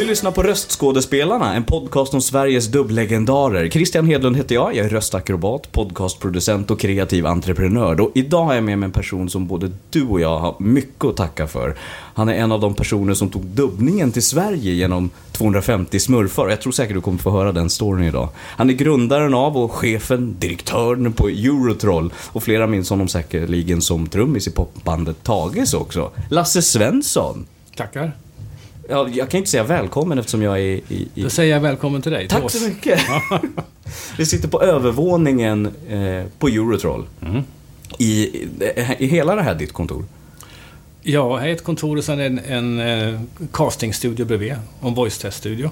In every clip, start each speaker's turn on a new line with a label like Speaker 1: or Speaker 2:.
Speaker 1: Du lyssnar på Röstskådespelarna, en podcast om Sveriges dubblegendarer. Christian Hedlund heter jag, jag är röstakrobat, podcastproducent och kreativ entreprenör. Och idag har jag med mig en person som både du och jag har mycket att tacka för. Han är en av de personer som tog dubbningen till Sverige genom 250 smurfar. Jag tror säkert du kommer få höra den storyn idag. Han är grundaren av och chefen, direktören på Eurotroll. Och flera minns honom säkerligen som trummis i popbandet Tages också. Lasse Svensson.
Speaker 2: Tackar.
Speaker 1: Ja, jag kan inte säga välkommen eftersom jag är i... i...
Speaker 2: Då säger jag välkommen till dig. till
Speaker 1: Tack
Speaker 2: oss.
Speaker 1: så mycket! Vi sitter på övervåningen eh, på Eurotroll.
Speaker 2: Mm.
Speaker 1: I, I hela det här ditt kontor.
Speaker 2: Ja, här är ett kontor och sen en, en eh, castingstudio bredvid. Och en voice-test-studio.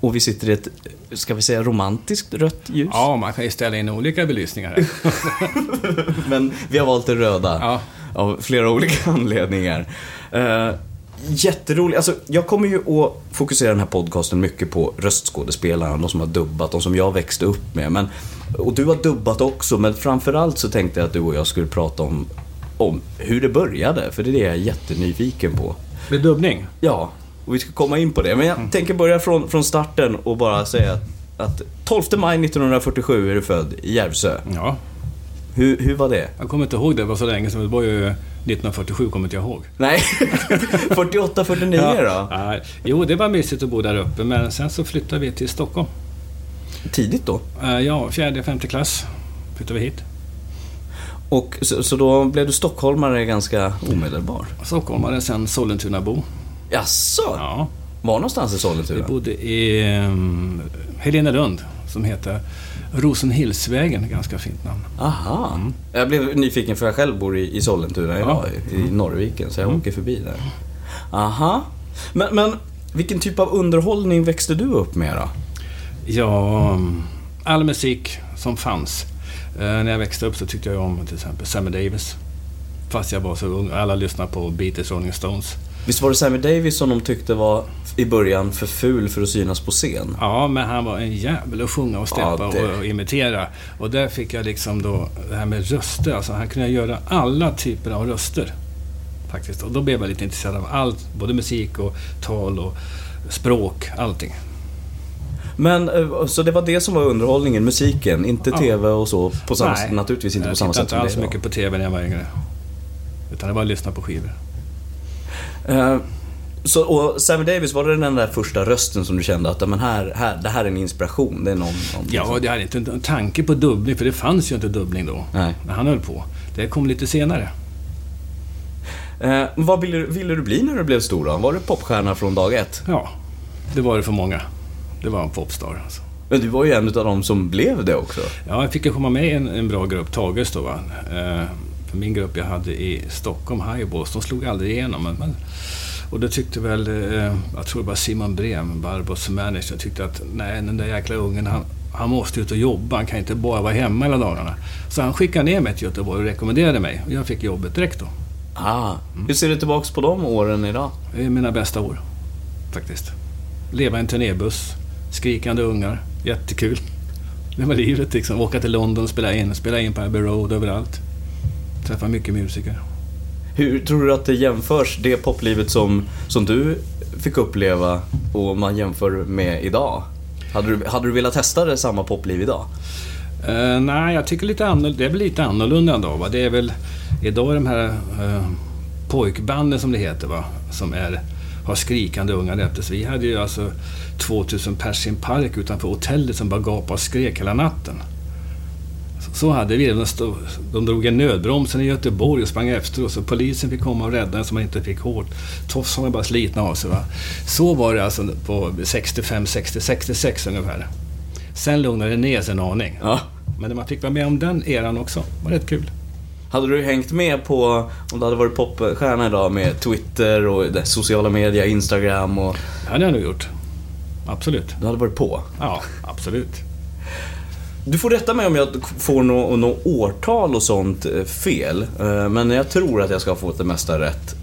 Speaker 1: Och vi sitter i ett, ska vi säga romantiskt rött ljus?
Speaker 2: Ja, man kan ju ställa in olika belysningar här.
Speaker 1: Men vi har valt det röda.
Speaker 2: Ja.
Speaker 1: Av flera olika anledningar. Uh, Jätteroligt. Alltså, jag kommer ju att fokusera den här podcasten mycket på röstskådespelarna, de som har dubbat, de som jag växte upp med. Men, och du har dubbat också, men framförallt så tänkte jag att du och jag skulle prata om, om hur det började, för det är det jag är jättenyfiken på.
Speaker 2: Med dubbning?
Speaker 1: Ja, och vi ska komma in på det. Men jag
Speaker 2: Mm.
Speaker 1: tänker börja från, från starten och bara säga att, att 12 maj 1947 är du född i Järvsö.
Speaker 2: Ja.
Speaker 1: Hur, hur var det?
Speaker 2: Jag kommer inte ihåg det, det var så länge sedan. Det var ju 1947, kommer inte jag ihåg.
Speaker 1: Nej, 48, 49 då?
Speaker 2: Ja, jo, det var mysigt att bo där uppe, men sen så flyttade vi till Stockholm.
Speaker 1: Tidigt då?
Speaker 2: Eh, Ja, fjärde, femte klass flyttade vi hit.
Speaker 1: Och så, så då blev du stockholmare ganska omedelbar?
Speaker 2: Stockholmare, sen Sollentunabo.
Speaker 1: Jaså?
Speaker 2: Ja.
Speaker 1: Var någonstans i
Speaker 2: Vi
Speaker 1: Sollentuna?
Speaker 2: bodde i um, Helenelund, som heter Rosenhillsvägen, ganska fint namn.
Speaker 1: Aha. Jag blev nyfiken för jag själv bor i, i Sollentuna idag, i, i Norrviken, så jag åker förbi där. Aha. Men, men vilken typ av underhållning växte du upp med då?
Speaker 2: Ja, all musik som fanns. Eh, när jag växte upp så tyckte jag om till exempel Sammy Davis. Fast jag var så ung. Alla lyssnade på Beatles, Rolling Stones.
Speaker 1: Visst var det Sammy Davis som de tyckte var i början för ful för att synas på scen?
Speaker 2: Ja, men han var en jävel att sjunga och steppa
Speaker 1: Ja, det-
Speaker 2: och, imitera. Och där fick jag liksom då det här med röster. Alltså han kunde göra alla typer av röster. Faktiskt. Och då blev jag lite intresserad av allt. Både musik och tal och språk. Allting.
Speaker 1: Men, eh, så det var det som var underhållningen, musiken, inte
Speaker 2: Ja.
Speaker 1: TV och så på samma,
Speaker 2: Nej.
Speaker 1: naturligtvis inte på
Speaker 2: jag
Speaker 1: samma
Speaker 2: tittade
Speaker 1: sätt
Speaker 2: inte
Speaker 1: som
Speaker 2: alls
Speaker 1: det är
Speaker 2: mycket på TV när jag var yngre. Utan det var att lyssna på skivor.
Speaker 1: Eh, Så, och Sammy Davis, var det den där första rösten som du kände att men här, här, det här är en inspiration? Det är någon... någon
Speaker 2: Ja, jag hade inte en tanke på dubbling, för det fanns ju inte dubbling då.
Speaker 1: Nej.
Speaker 2: När han höll på. Det kom lite senare.
Speaker 1: Eh, vad ville, du- ville du bli när du blev stor då? Var du popstjärna från dag ett?
Speaker 2: Ja, det var det för många. Det var en popstar alltså.
Speaker 1: Men du var ju en av dem som blev det också.
Speaker 2: Ja, jag fick ju komma med i en, en bra grupp, Tages då. Va? Eh, min grupp jag hade i Stockholm, Highballs, de slog aldrig igenom. Men, och då tyckte väl, eh, jag tror det var Simon Brem, Barbos manager, tyckte att nej, den där jäkla ungen, han, han måste ut och jobba, han kan inte bara vara hemma hela dagarna. Så han skickade ner mig till Göteborg och rekommenderade mig. Och jag fick jobbet direkt då.
Speaker 1: Ah. Hur ser du tillbaks på de åren idag?
Speaker 2: Det är mina bästa år, faktiskt. Leva i en turnébuss, skrikande ungar, jättekul. Det var livet liksom. Åka till London, spela in, spela in på Abbey Road, överallt. Träffa mycket musiker.
Speaker 1: Hur tror du att det jämförs, det poplivet som, som du fick uppleva och man jämför med idag? Hade du, hade du velat testa det samma popliv idag?
Speaker 2: Uh, nej, jag tycker lite annorlunda, det är väl lite annorlunda då. Va? Det är väl idag de här uh, pojkbanden som det heter, va? som är, har skrikande ungar efter sig. Vi hade ju alltså 2000 pers i en park utanför hotellet som bara gapade och skrek hela natten. Så hade vi det. De drog en nödbromsen i Göteborg och sprang efter oss. Och polisen fick komma och rädda en så man inte fick hårt. Tofsarna var bara slitna av sig. Va? Så var det alltså på 65, 60, 66 ungefär. Sen lugnade det ner sig en aning.
Speaker 1: Ja.
Speaker 2: Men man fick vara med om den eran också. Det var rätt kul.
Speaker 1: Hade du hängt med på, om du hade varit popstjärna idag med Twitter och sociala medier, Instagram och...
Speaker 2: Det hade jag nog gjort. Absolut.
Speaker 1: Du hade varit på?
Speaker 2: Ja, absolut.
Speaker 1: Du får rätta mig om jag får något no årtal och sånt eh, fel. Eh, men jag tror att jag ska ha fått det mesta rätt.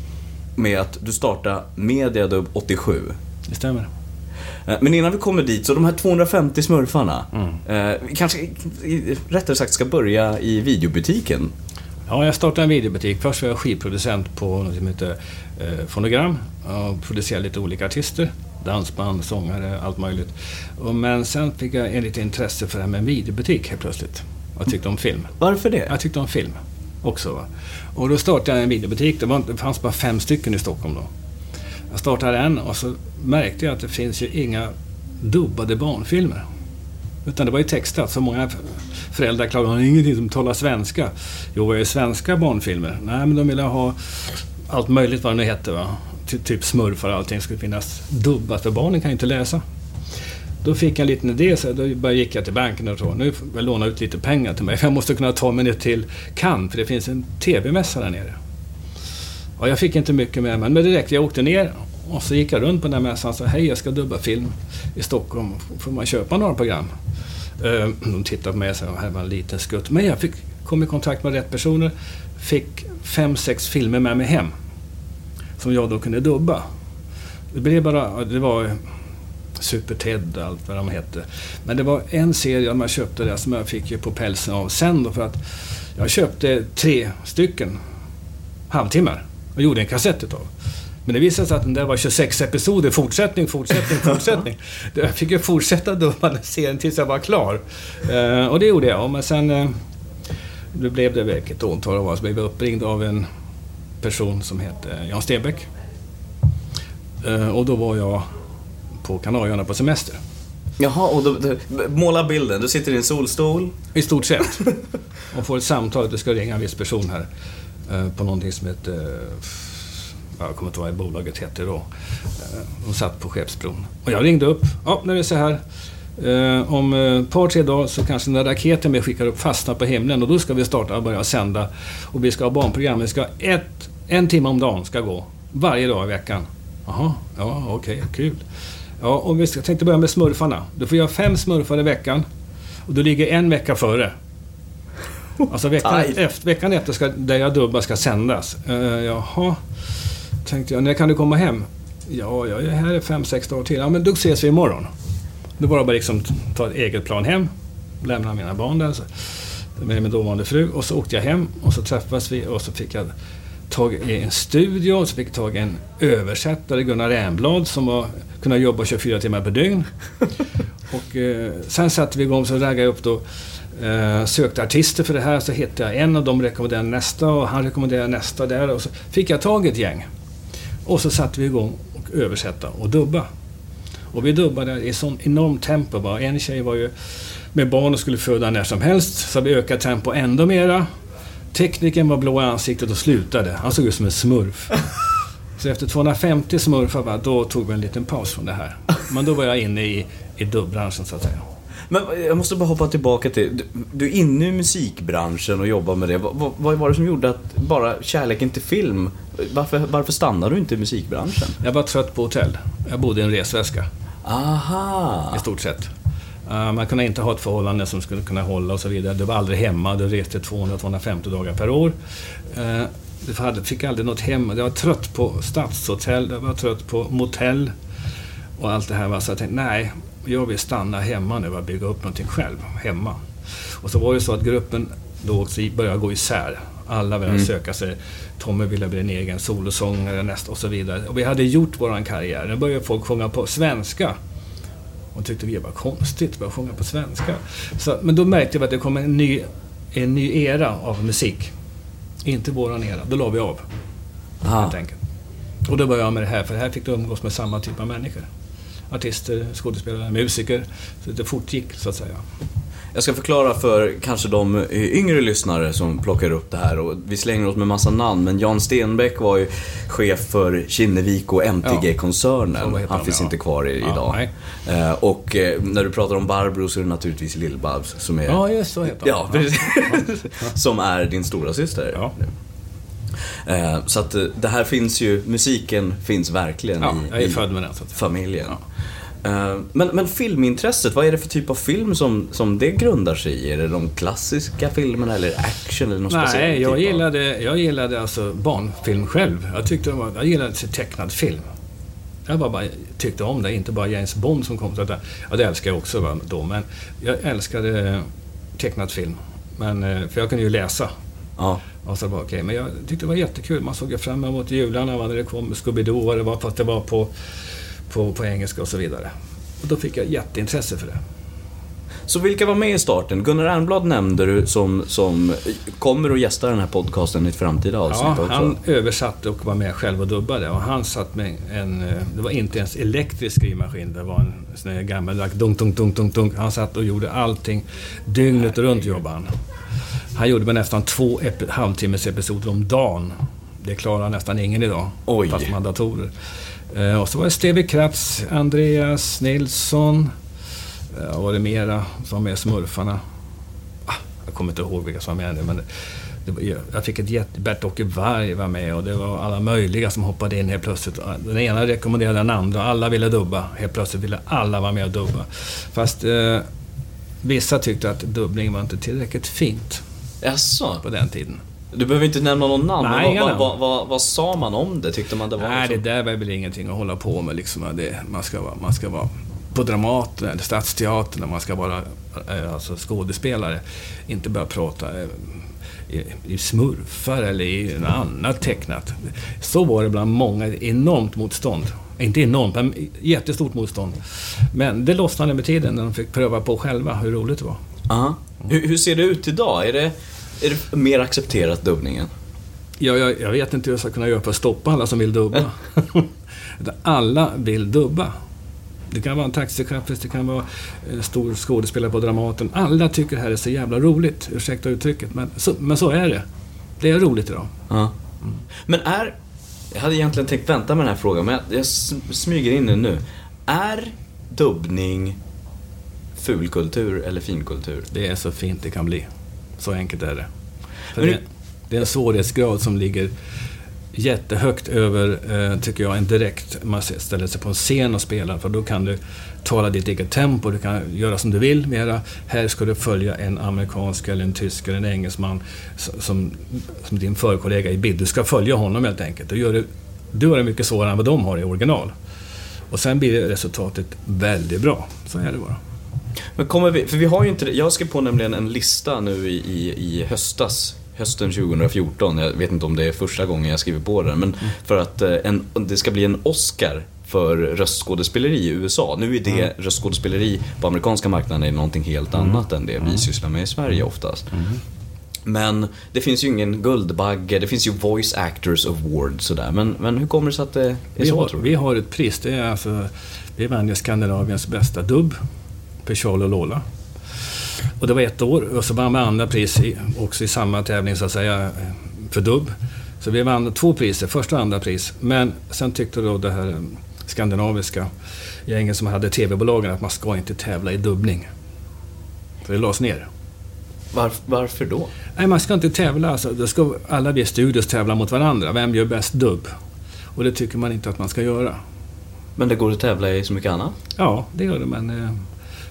Speaker 1: Med att du startade Mediadub 87.
Speaker 2: Det stämmer.
Speaker 1: Eh, men innan vi kommer dit, så de här 250 smurfarna. Mm. kanske, rättare sagt, ska börja i videobutiken.
Speaker 2: Ja, jag startade en videobutik. Först var jag skivproducent på något som heter eh, Fonogram och producerade lite olika artister dansband, sångare, allt möjligt. Men sen fick jag en lite intresse för det här med videobutik helt plötsligt. Jag tyckte om film.
Speaker 1: Varför det?
Speaker 2: Jag tyckte om film också. Va? Och då startade jag en videobutik. Det, var, det fanns bara fem stycken i Stockholm då. Jag startade en och så märkte jag att det finns ju inga dubbade barnfilmer. Utan det var ju textat. Så många föräldrar klagade, har ingenting som talar svenska. Jo, vad är svenska barnfilmer? Nej, men de ville ha allt möjligt vad det nu hette. Va? Typ smurfar och allting skulle finnas dubbat för barnen kan ju inte läsa. Då fick jag en liten idé, så då bara gick jag till banken och sa nu får jag låna ut lite pengar till mig för jag måste kunna ta mig ner till Cannes för det finns en TV-mässa där nere. Och jag fick inte mycket med mig, men direkt jag åkte ner och så gick jag runt på den här mässan och sa hej jag ska dubba film i Stockholm, får man köpa några program? Eh, de tittade på mig och sa här var en liten skutt. Men jag fick, kom i kontakt med rätt personer, fick fem, sex filmer med mig hem som jag då kunde dubba. Det blev bara, det var Super Ted och allt vad de hette. Men det var en serie man köpte där som jag fick ju på pälsen av sen då för att jag köpte tre stycken halvtimmar och gjorde en kassett utav. Men det visade sig att den där var 26 episoder, fortsättning, fortsättning, fortsättning. jag fick ju fortsätta dubba den serien tills jag var klar. Uh, och det gjorde jag. Men sen uh, nu blev det väl ett åtal av oss. blev uppringd av en person som hette Jan Stenbeck. Eh, och då var jag på Kanarieöarna på semester.
Speaker 1: Jaha, och då, då, måla bilden. Du sitter i en solstol.
Speaker 2: I stort sett. Och får ett samtal att du ska ringa en viss person här. Eh, på någonting som heter... Jag kommer inte ihåg vad bolaget hette då. Eh, de satt på Skeppsbron. Och jag ringde upp. Ja, när det är så här. om ett par, tre dagar så kanske den där raketen vi skickar upp fastnar på himlen och då ska vi starta och börja sända. Och vi ska ha barnprogram. Vi ska ha ett en timme om dagen ska gå. Varje dag i veckan. Jaha, ja okej, okay, kul. Ja, och vi ska, tänkte börja med smurfarna. Du får göra fem smurfar i veckan. Och du ligger en vecka före. Alltså veckan, efter, veckan efter ska det jag dubbar ska sändas. Uh, jaha, tänkte jag. När kan du komma hem? Ja, jag är här i fem, sex dagar till. Ja, men då ses vi imorgon. Då det bara liksom ta ett eget plan hem. Lämna mina barn där. Så, med min dåvarande fru. Och så åkte jag hem och så träffades vi och så fick jag tag i en studio, så fick jag tag i en översättare, Gunnar Ernblad, som var, kunde jobba 24 timmar per dygn. och eh, sen satte vi igång, så raggade jag upp då eh, sökte artister för det här, så hittade jag en och de rekommenderade nästa och han rekommenderade nästa där och så fick jag tag i ett gäng. Och så satte vi igång och översätta och dubba. Och vi dubbade i sån enormt tempo. Bara. En tjej var ju med barn och skulle föda när som helst, så vi ökade tempo ändå mera. Tekniken var blå i ansiktet och slutade. Han såg ut som en smurf. Så efter 250 smurfar, då tog vi en liten paus från det här. Men då var jag inne i, i dubbbranschen så att säga.
Speaker 1: Men jag måste bara hoppa tillbaka till, du, du är inne i musikbranschen och jobbar med det. Vad, vad var det som gjorde att bara kärleken till film, varför, varför stannade du inte i musikbranschen?
Speaker 2: Jag var trött på hotell. Jag bodde i en resväska.
Speaker 1: Aha!
Speaker 2: I stort sett. Uh, man kunde inte ha ett förhållande som skulle kunna hålla och så vidare. Du var aldrig hemma, du reste 200-250 dagar per år. Uh, du fick aldrig något hem. Jag var trött på stadshotell, jag var trött på motell och allt det här. Så jag tänkte, nej, jag vill stanna hemma nu och bygga upp någonting själv, hemma. Och så var det så att gruppen då började gå isär. Alla ville
Speaker 1: Mm.
Speaker 2: söka sig. Tommy ville bli en egen solosångare näst och så vidare. Och vi hade gjort våran karriär. Nu började folk sjunga på svenska. Och tyckte vi var konstigt att sjunga på svenska. Så, men då märkte vi att det kom en ny, en ny era av musik. Inte våran era. Då la vi av,
Speaker 1: Aha.
Speaker 2: helt enkelt. Och då började jag med det här, för här fick du umgås med samma typ av människor. Artister, skådespelare, musiker. Så det fortgick, så att säga.
Speaker 1: Jag ska förklara för kanske de yngre lyssnare som plockar upp det här och vi slänger oss med massa namn men Jan Stenbeck var ju chef för Kinnevik och MTG-koncernen.
Speaker 2: heter
Speaker 1: Han finns
Speaker 2: ja.
Speaker 1: inte kvar i,
Speaker 2: Ja,
Speaker 1: idag.
Speaker 2: nej.
Speaker 1: Eh, och eh, när du pratar om Barbro så är det naturligtvis Lill-Babs som är,
Speaker 2: Ja, just så heter
Speaker 1: ja,
Speaker 2: han.
Speaker 1: precis. som är din stora syster.
Speaker 2: Ja.
Speaker 1: Eh, så att det här finns ju, musiken finns verkligen
Speaker 2: Ja,
Speaker 1: i,
Speaker 2: jag är född med den, så att
Speaker 1: familjen. Eh, Men, men filmintresset, vad är det för typ av film som, som det grundar sig i? Är det de klassiska filmerna eller action eller något speciellt?
Speaker 2: Nej, jag
Speaker 1: typ av-
Speaker 2: gillade, jag gillade alltså barnfilm själv. Jag, tyckte var, jag gillade tecknad film. Jag var bara, tyckte om det, inte bara James Bond som kom. Så att, ja, det älskar jag också va, då, men jag älskade tecknad film. Men, eh, för jag kunde ju läsa.
Speaker 1: Ja.
Speaker 2: Och så var okej. Men jag tyckte det var jättekul. Man såg ju fram emot jularna va, när det kom Scooby-Doo vad det var, fast det var på, på, på engelska och så vidare. Och då fick jag jätteintresse för det.
Speaker 1: Så vilka var med i starten? Gunnar Ernblad nämnde du som, som kommer att gästa den här podcasten i ett framtida avsnitt
Speaker 2: Ja,
Speaker 1: också.
Speaker 2: han översatte och var med själv och dubbade. Och han satt med en... eh, Det var inte ens elektrisk skrivmaskin. Det var en sån här gammaldags dunk, dunk, dunk, dunk, dunk. Han satt och gjorde allting. Dygnet runt jobbade han. Han gjorde med nästan två halvtimmes episoder om dagen. Det klarar nästan ingen idag.
Speaker 1: Oj.
Speaker 2: Fast man har datorer. Eh, Och så var det Stevie Kratz, Andreas Nilsson. Eh, var det mera som var med Smurfarna? Ah, jag kommer inte ihåg vilka som var med nu, men det, det jag fick ett jätte... Bert-Åke Varg var med och det var alla möjliga som hoppade in helt plötsligt. Den ena rekommenderade den andra, alla ville dubba. Helt plötsligt ville alla vara med och dubba. Fast eh, vissa tyckte att dubbning var inte tillräckligt fint
Speaker 1: Jaså?
Speaker 2: på den tiden.
Speaker 1: Du behöver inte nämna någon namn,
Speaker 2: Nej,
Speaker 1: men vad, vad, vad, vad sa man om det? Tyckte man det var
Speaker 2: Nej, det
Speaker 1: liksom-
Speaker 2: där var väl ingenting att hålla på med. Liksom. Det, man, ska vara, man ska vara på Dramaten eller Stadsteatern, och man ska vara eh, alltså, skådespelare. Inte börja prata eh, i, i smurfar eller i något annat tecknat. Så var det bland många. Enormt motstånd. Inte enormt, men jättestort motstånd. Men det lossnade med tiden när de fick pröva på själva hur roligt det var.
Speaker 1: Ja. Hur, hur ser det ut idag? Är det, är det mer accepterat dubbningen?
Speaker 2: Ja, jag, jag vet inte hur jag ska kunna göra för att stoppa alla som vill dubba. Alla vill dubba. Det kan vara en taxichaufför, det kan vara en stor skådespelare på Dramaten. Alla tycker det här är så jävla roligt. Ursäkta uttrycket, men så, men så är det. Det är roligt idag.
Speaker 1: Ja. Men är... Jag hade egentligen tänkt vänta med den här frågan, men jag, jag sm- smyger in den nu. Är dubbning fulkultur eller finkultur?
Speaker 2: Det är så fint det kan bli. Så enkelt är det. För det,
Speaker 1: det-
Speaker 2: är en svårighetsgrad som ligger jättehögt över, eh, tycker jag, en direkt... Man ställer sig på en scen och spelar, för då kan du tala ditt eget tempo, du kan göra som du vill mera. Här ska du följa en amerikansk, eller en tysk eller en engelsman som, som din förkollega i bild. Du ska följa honom helt enkelt. Du gör det, du har det mycket svårare än vad de har i original. Och sen blir resultatet väldigt bra. Så är det bara.
Speaker 1: Men kommer vi, för vi har ju inte Jag skrev på nämligen en lista nu i, i, i höstas. Hösten 2014. Jag vet inte om det är första gången jag skriver på den. Men för att eh, en, det ska bli en Oscar för röstskådespeleri i USA. Nu är det röstskådespeleri på amerikanska marknaden är någonting helt annat än det vi sysslar med i Sverige oftast. Men det finns ju ingen Guldbagge, det finns ju Voice Actors Award sådär. Men, men hur kommer det sig att det är
Speaker 2: Vi
Speaker 1: så
Speaker 2: har,
Speaker 1: tror du?
Speaker 2: vi har ett pris. Det är alltså, vi vann Skandinaviens bästa dubb Charlie och Lola. Och det var ett år och så vann vi andra pris i, också i samma tävling så att säga för dubb. Så vi vann två priser, första och andra pris. Men sen tyckte då det här eh, skandinaviska gänget som hade TV-bolagen att man ska inte tävla i dubbning. Så det lades ner.
Speaker 1: Varf, varför då?
Speaker 2: Nej, man ska inte tävla. Alltså, då ska alla vi studios tävla mot varandra. Vem gör bäst dubb? Och det tycker man inte att man ska göra.
Speaker 1: Men det går att tävla i så mycket annat?
Speaker 2: Ja, det gör det, men eh,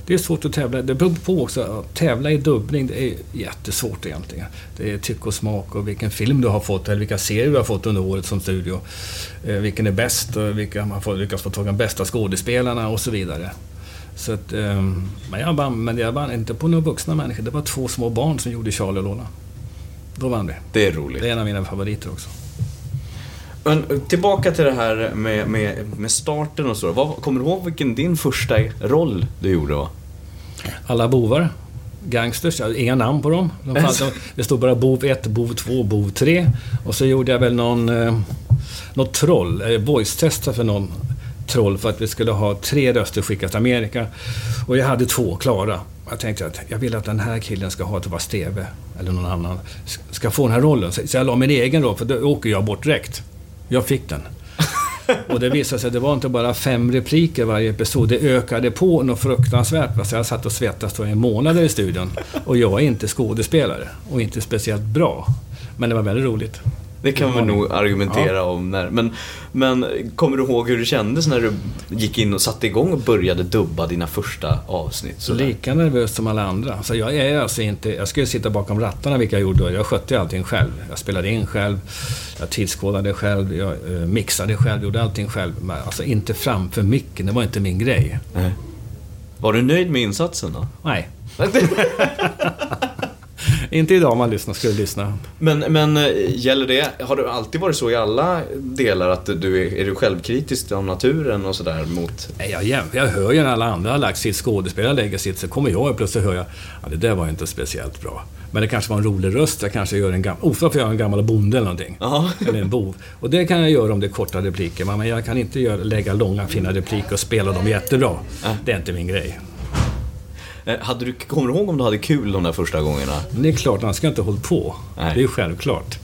Speaker 2: det är svårt att tävla. Det beror på också. Att tävla i dubbning, det är jättesvårt egentligen. Det är tycke och smak och vilken film du har fått eller vilka serier du har fått under året som studio. Eh, vilken är bäst och vilka man får lyckas få tag i de bästa skådespelarna och så vidare. Så att, eh, men jag vann, men jag vann inte på några vuxna människor. Det var två små barn som gjorde Charlie och Lola. Då vann vi.
Speaker 1: Det är roligt.
Speaker 2: Det är en av mina favoriter också.
Speaker 1: Men tillbaka till det här med, med, med starten och så. Vad, kommer du ihåg vilken din första roll du gjorde var?
Speaker 2: Alla bovar. Gangsters, jag hade inga namn på dem. De fanns, det stod bara bov 1, bov 2, bov 3. Och så gjorde jag väl någon... Eh, något troll, eh, voice-testa för någon troll för att vi skulle ha tre röster skickat till Amerika. Och jag hade två klara. Jag tänkte att jag vill att den här killen ska ha, det var Steve, eller någon annan, ska få den här rollen. Så jag la min egen roll, för då åker jag bort direkt. Jag fick den. Och det visade sig att det var inte bara fem repliker varje episod. Det ökade på något fruktansvärt. Så jag satt och svettades i månader i studion. Och jag är inte skådespelare. Och inte speciellt bra. Men det var väldigt roligt.
Speaker 1: Det kan man nog argumentera om. När, men, men kommer du ihåg hur det kändes när du gick in och satte igång och började dubba dina första avsnitt? sådär?
Speaker 2: Lika nervös som alla andra. Så jag är alltså inte... Jag skulle sitta bakom rattarna, vilka jag gjorde då. Jag skötte allting själv. Jag spelade in själv, jag tidskodade själv, jag eh, mixade själv, gjorde allting själv. Men alltså inte framför micken, det var inte min grej.
Speaker 1: Nej. Var du nöjd med insatsen då?
Speaker 2: Nej. inte idag om man lyssnar, skulle lyssna.
Speaker 1: Men, men eh, gäller det, har det alltid varit så i alla delar att du är, är du självkritisk om naturen och sådär mot...
Speaker 2: Nej, jag, jämför, jag hör ju när alla andra har lagt sitt, skådespelare lägger sitt, så kommer jag och plötsligt hör jag, ja det där var inte speciellt bra. Men det kanske var en rolig röst, jag kanske gör en gammal, ofta får jag en gammal bonde eller någonting.
Speaker 1: Ja.
Speaker 2: Eller en bov. Och det kan jag göra om det är korta repliker, men jag kan inte göra, lägga långa fina repliker och spela dem jättebra. Det är inte min grej.
Speaker 1: Eh, Hade du, kommer du ihåg om du hade kul de där första gångerna?
Speaker 2: Det är klart, man ska inte hålla på.
Speaker 1: Nej.
Speaker 2: Det är självklart.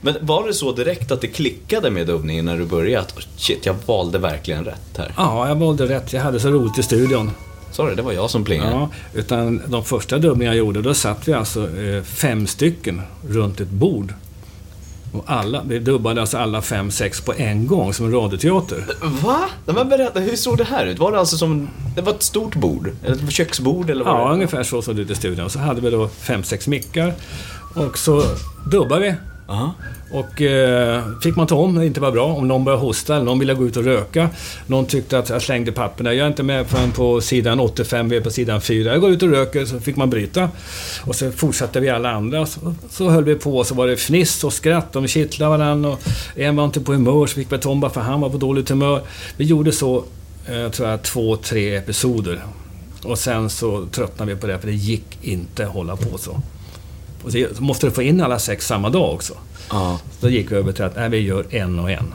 Speaker 1: Men var det så direkt att det klickade med dubbningen när du började? Att shit, jag valde verkligen rätt här.
Speaker 2: Ja, jag valde rätt. Jag hade så roligt i studion.
Speaker 1: Sorry, det var jag som plingade.
Speaker 2: Ja, utan de första dubbningarna jag gjorde, då satt vi alltså eh, fem stycken runt ett bord. Och alla, dubbade alltså alla fem, sex på en gång, som en radioteater.
Speaker 1: Va? Men berätta, hur såg det här ut? Var det alltså som... Det var ett stort bord? Ett köksbord eller vad
Speaker 2: Ja,
Speaker 1: det?
Speaker 2: ungefär så såg det ut i studion. Så hade vi då fem, sex mickar. Och så dubbade vi.
Speaker 1: Aha.
Speaker 2: Och eh, fick man ta om när det inte var bra. Om någon började hosta eller någon ville gå ut och röka. Någon tyckte att jag slängde papperna. Jag är inte med förrän på sidan 85, vi är på sidan 4. Jag går ut och röker, så fick man bryta. Och så fortsatte vi alla andra. Så, så höll vi på, så var det fniss och skratt. De kittlade varandra. Och en var inte på humör, så fick vi Tomba för han var på dåligt humör. Vi gjorde så, eh, tror jag, två, tre episoder. Och sen så tröttnade vi på det, för det gick inte att hålla på så. Och så måste du få in alla sex samma dag också.
Speaker 1: Ja.
Speaker 2: Så då gick vi över till att nej, vi gör en och en.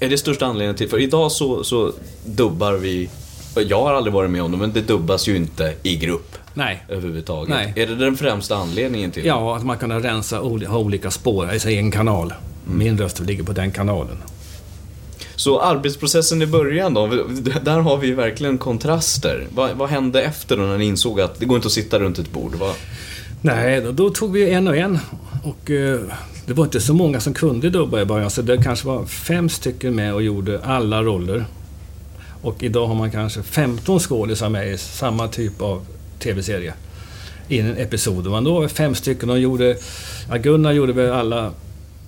Speaker 1: Är det största anledningen till... För idag så, så dubbar vi... Jag har aldrig varit med om det, men det dubbas ju inte i grupp
Speaker 2: Nej.
Speaker 1: överhuvudtaget.
Speaker 2: Nej.
Speaker 1: Är det den främsta anledningen till
Speaker 2: Ja, att man kan rensa, ha olika spår, alltså en kanal. Min röst ligger på den kanalen.
Speaker 1: Så arbetsprocessen i början då, där har vi ju verkligen kontraster. Vad, vad hände efter då när ni insåg att det går inte att sitta runt ett bord? Vad,
Speaker 2: Nej, då, då tog vi en och en. Och eh, det var inte så många som kunde dubba i början, så det kanske var fem stycken med och gjorde alla roller. Och idag har man kanske 15 skådisar med i samma typ av TV-serie. I en episod. Men då var fem stycken och gjorde... Ja, Gunnar gjorde väl alla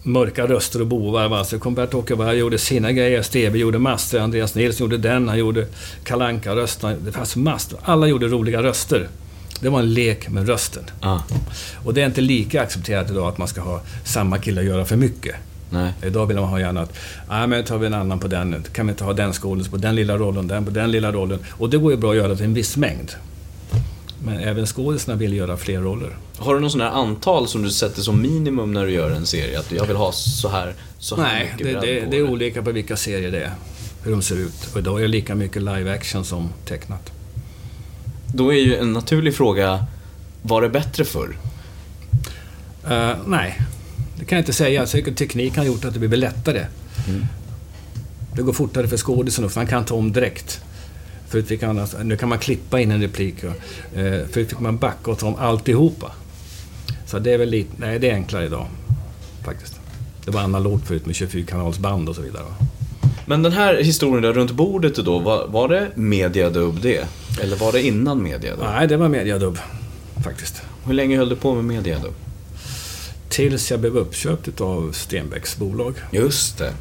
Speaker 2: mörka röster och bovar. Va? Så kom Bert-Åke Berg gjorde sina grejer. Steve gjorde massor. Andreas Nilsson gjorde den. Han gjorde kalanka rösterna Det fanns massor. Alla gjorde roliga röster. Det var en lek med rösten.
Speaker 1: ah,
Speaker 2: Och det är inte lika accepterat idag att man ska ha samma kille att göra för mycket.
Speaker 1: nej.
Speaker 2: Idag vill man ha gärna att, nej men tar vi en annan på den, kan vi inte ha den skådisen på den lilla rollen, den på den lilla rollen. Och det går ju bra att göra till en viss mängd. Men även skådisarna vill göra fler roller.
Speaker 1: Har du någon sån här antal som du sätter som minimum när du gör en serie? Att jag vill ha så här, så här
Speaker 2: Nej,
Speaker 1: mycket
Speaker 2: det, det,
Speaker 1: på
Speaker 2: det är olika på vilka serier det är. Hur de ser ut. Och idag är det lika mycket live action som tecknat.
Speaker 1: Då är ju en naturlig fråga, var det bättre förr?
Speaker 2: Eh, nej, det kan jag inte säga. Säkert teknik har gjort att det blir lättare. Det går fortare för skådisen för man kan ta om direkt. Förut fick man, alltså, nu kan man klippa in en replik. Eh, förut fick man backa och ta om alltihopa. Så det är väl lite, nej det är enklare idag. Faktiskt. Det var analogt förut med 24-kanalsband och så vidare.
Speaker 1: Men den här historien där runt bordet då, var, var det mediadubb det? Eller var det innan mediadubb?
Speaker 2: Nej, det var mediadubb. Faktiskt.
Speaker 1: Hur länge höll du på med mediadubb?
Speaker 2: Tills jag blev uppköpt av Stenbecks bolag.
Speaker 1: Just det.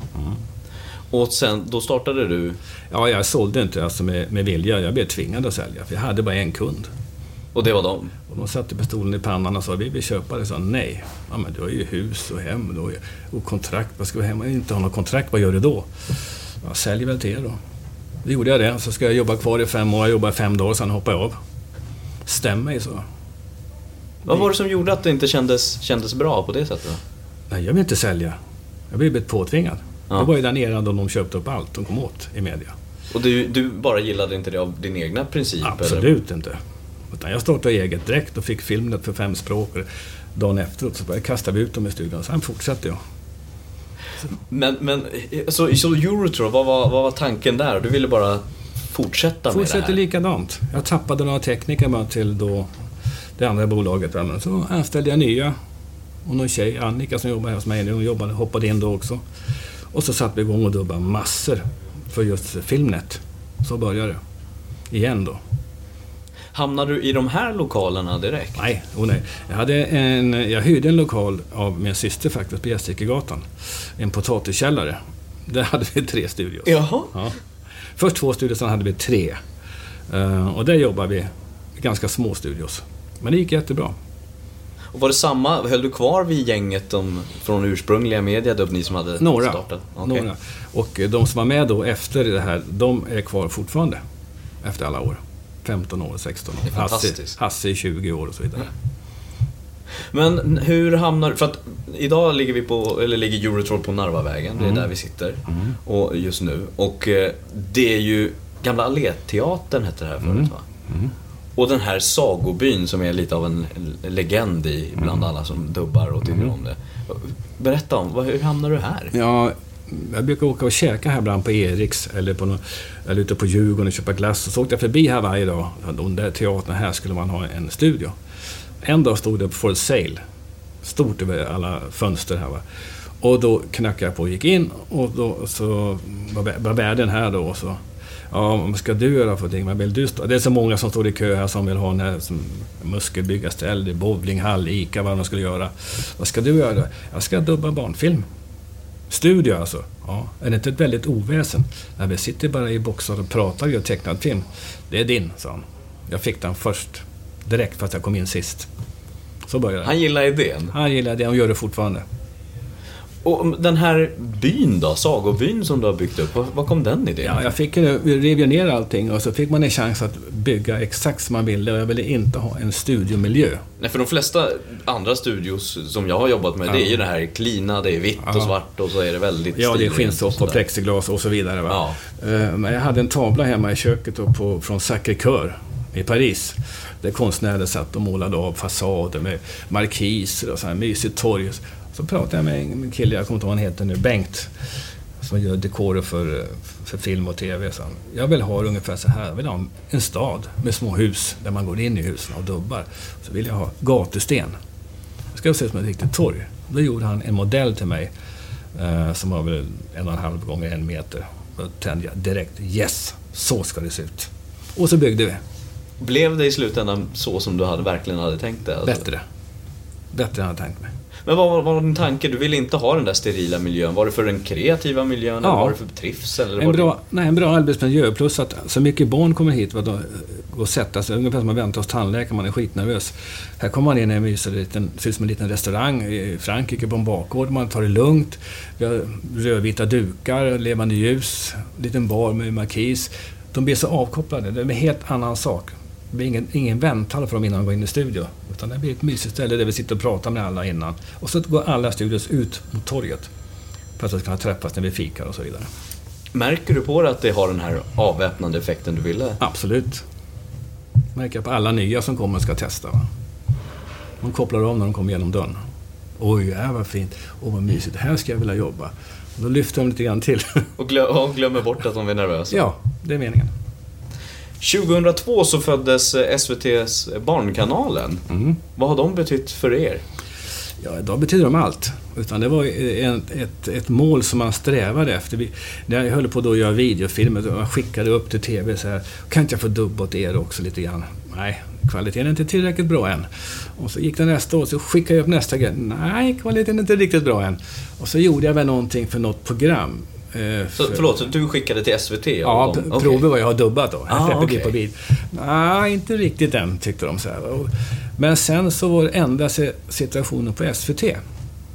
Speaker 1: Och sen, då startade du...
Speaker 2: Ja, jag sålde inte alltså med, med vilja. Jag blev tvingad att sälja, för jag hade bara en kund.
Speaker 1: Och det var de?
Speaker 2: Och de satte pistolen i pannan och sa vi vill köpa det. Jag sa nej. Ja, men du har ju hus och hem och, och kontrakt. Vad ska vi hem? inte ha något kontrakt, vad gör du då? Jag säljer väl till er då. Då gjorde jag det. Så ska jag jobba kvar i fem år. Jag jobbade fem dagar, sen hoppade jag av. Stäm mig så.
Speaker 1: Vad var det som gjorde att det inte kändes, kändes bra på det sättet?
Speaker 2: Nej, jag vill inte sälja. Jag blev påtvingad.
Speaker 1: Ja.
Speaker 2: Det var ju den eran då de köpte upp allt de kom åt i media.
Speaker 1: Och du, du bara gillade inte det av din egna princip?
Speaker 2: Absolut eller? inte. Utan jag startade eget direkt och fick Filmnet för fem språk. Och dagen efteråt så kastade vi ut dem i studion. Sen fortsatte jag.
Speaker 1: Men, men så, så Eurotro, vad var, vad var tanken där? Du ville bara fortsätta med
Speaker 2: Fortsätter
Speaker 1: det här?
Speaker 2: likadant. Jag tappade några tekniker bara till då det andra bolaget. men Så anställde jag nya. Och någon tjej, Annika, som jobbar hos mig nu, hon jobbade, hoppade in då också. Och så satte vi igång och dubbade massor för just Filmnet. Så började det. Igen då.
Speaker 1: Hamnade du i de här lokalerna direkt?
Speaker 2: Nej, oh nej. Jag, hade en, jag hyrde en lokal av min syster faktiskt på Gästrikegatan. En potatiskällare. Där hade vi tre studios.
Speaker 1: Jaha.
Speaker 2: Ja. Först två studios, sen hade vi tre. Eh, och där jobbade vi ganska små studios. Men det gick jättebra.
Speaker 1: Och var det samma, höll du kvar vid gänget de, från ursprungliga Mediadub, ni som hade
Speaker 2: Några.
Speaker 1: startat? Okej.
Speaker 2: Några. Och de som var med då efter det här, de är kvar fortfarande. Efter alla år. 15 år, 16 år.
Speaker 1: Det är
Speaker 2: Hasse,
Speaker 1: fantastiskt.
Speaker 2: Hasse i 20 år och så vidare.
Speaker 1: Men hur hamnar För att idag ligger vi på, eller ligger Eurotroll på Narvavägen, det är där vi sitter. Och just nu. Och eh, det är ju Gamla Alléteatern hette det här förut va? Och den här sagobyn som är lite av en legend i bland alla som dubbar och tycker om det. Berätta om, hur hamnar du här?
Speaker 2: Ja, jag brukar åka och käka här ibland på Eriks eller, på någon, eller ute på Djurgården och köpa glass. Och så åkte jag förbi här varje dag. Den där teatern här skulle man ha en studio. En dag stod det for sale. Stort över alla fönster här. Va? Och då knackade jag på och gick in och då så var värden här då och så Ja, vad ska du göra för någonting? Vad vill du stå? Det är så många som står i kö här som vill ha en här som muskelbyggarställ, bowlinghall, ICA, vad de skulle göra. Vad ska du göra? Jag ska dubba barnfilm. Studio alltså. Ja. Är det inte ett väldigt oväsen? Nej, vi sitter bara i boxar och pratar och gör tecknad film. Det är din, sa han. Jag fick den först. Direkt fast jag kom in sist. Så började det.
Speaker 1: Han gillar idén.
Speaker 2: Han gillar det och gör det fortfarande.
Speaker 1: Och den här byn då, sagobyn som du har byggt upp, var, kom den idén?
Speaker 2: Ja, jag fick ju, vi rev ju ner allting och så fick man en chans att bygga exakt som man ville och jag ville inte ha en studiomiljö.
Speaker 1: Nej, för de flesta andra studios som jag har jobbat med, det är ju det här klina, det är vitt och
Speaker 2: Ja.
Speaker 1: svart och så är det väldigt
Speaker 2: Ja, det är
Speaker 1: och
Speaker 2: skinnsoffa och plexiglas och så vidare. Va?
Speaker 1: Ja.
Speaker 2: Eh, Men jag hade en tavla hemma i köket då på, från Sacré-Cœur i Paris. Där konstnärer satt och målade av fasader med markiser och så här mysigt torg. Så pratade jag med en kille, jag kommer inte ihåg vad han heter nu, Bengt. Som gör dekorer för, för film och TV. Så jag vill ha ungefär så här, jag vill ha en stad med små hus där man går in i husen och dubbar. Så vill jag ha gatusten. Det ska se ut som ett riktigt torg. Då gjorde han en modell till mig eh, som var väl en och en halv gånger en meter. Då tände jag direkt, yes, så ska det se ut. Och så byggde vi.
Speaker 1: Blev det i slutändan så som du hade, verkligen hade tänkt det? Alltså?
Speaker 2: Bättre. Bättre än jag hade tänkt mig.
Speaker 1: Men vad var, var din tanke? Du ville inte ha den där sterila miljön. Var det för den kreativa miljön eller
Speaker 2: Ja.
Speaker 1: var det för trivsel? Eller
Speaker 2: En bra, nej, en bra arbetsmiljö plus att så mycket barn kommer hit de går och sätta sig. Ungefär som man väntar hos tandläkaren, man är skitnervös. Här kommer man in i en mysig liten, ser ut som en liten restaurang i Frankrike på en bakgård. Man tar det lugnt. Vi har rödvita dukar, levande ljus, liten bar med markis. De blir så avkopplade. Det är en helt annan sak. Det blir ingen, ingen vänthall för dem innan de går in i studio. Utan det blir ett mysigt ställe där vi sitter och pratar med alla innan. Och så går alla studios ut mot torget. För att kunna träffas när vi fikar och så vidare.
Speaker 1: Märker du på det att det har den här avväpnande effekten du ville?
Speaker 2: Absolut. Märker jag på alla nya som kommer och ska testa. Va? De kopplar av när de kommer genom dörren. Oj, här var fint. Åh, vad mysigt. Här ska jag vilja jobba. Och då lyfter de lite grann till.
Speaker 1: Och, glö och glömmer bort att de är nervösa?
Speaker 2: ja, det är meningen.
Speaker 1: 2002 så föddes eh, SVT's Barnkanalen.
Speaker 2: Mm.
Speaker 1: Vad har de betytt för er?
Speaker 2: Ja, idag betyder de allt. Utan det var en, ett, ett mål som man strävade efter. Vi, när jag höll på då att göra videofilmer, man skickade upp till TV så här. Kan inte jag få dubba åt er också lite grann? Nej, kvaliteten är inte tillräckligt bra än. Och så gick det nästa år, så skickade jag upp nästa grej. Nej, kvaliteten är inte riktigt bra än. Och så gjorde jag väl någonting för något program. Eh,
Speaker 1: Så,
Speaker 2: för-
Speaker 1: förlåt, så du skickade till SVT?
Speaker 2: Ja,
Speaker 1: de-
Speaker 2: p-
Speaker 1: okej.
Speaker 2: prover vad jag har dubbat då.
Speaker 1: Ah,
Speaker 2: det på bil. Nej, inte riktigt än, tyckte de. Så här. Men sen så var det ändrade sig situationen på SVT.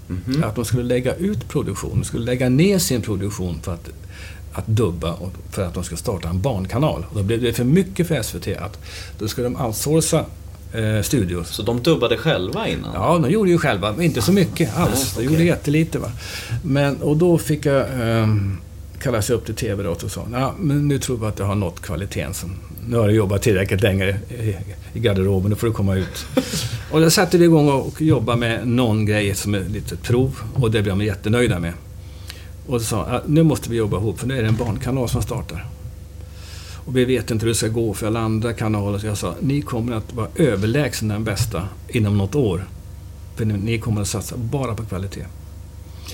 Speaker 1: Mhm.
Speaker 2: Att de skulle lägga ut produktion, de skulle lägga ner sin produktion för att, att dubba och för att de skulle starta en barnkanal. Och då blev det för mycket för SVT att då skulle de outsourca eh, studios.
Speaker 1: Så de dubbade själva innan?
Speaker 2: Ja, de gjorde ju själva, men inte så mycket alls. De
Speaker 1: okej.
Speaker 2: gjorde jättelite. Va? Men, och då fick jag um, kallas upp till TV då och sa ja, men nu tror vi att jag har nått kvaliteten. Som, nu har du jobbat tillräckligt länge i, i garderoben, nu får du komma ut. och då satte vi igång och, jobbade med någon grej som är lite prov och det blev de jättenöjda med. Och så sa nu måste vi jobba ihop för nu är det en barnkanal som startar. Och vi vet inte hur det ska gå för alla andra kanaler. Så jag sa, ni kommer att vara överlägsna den bästa inom något år. För ni, kommer att satsa bara på kvalitet.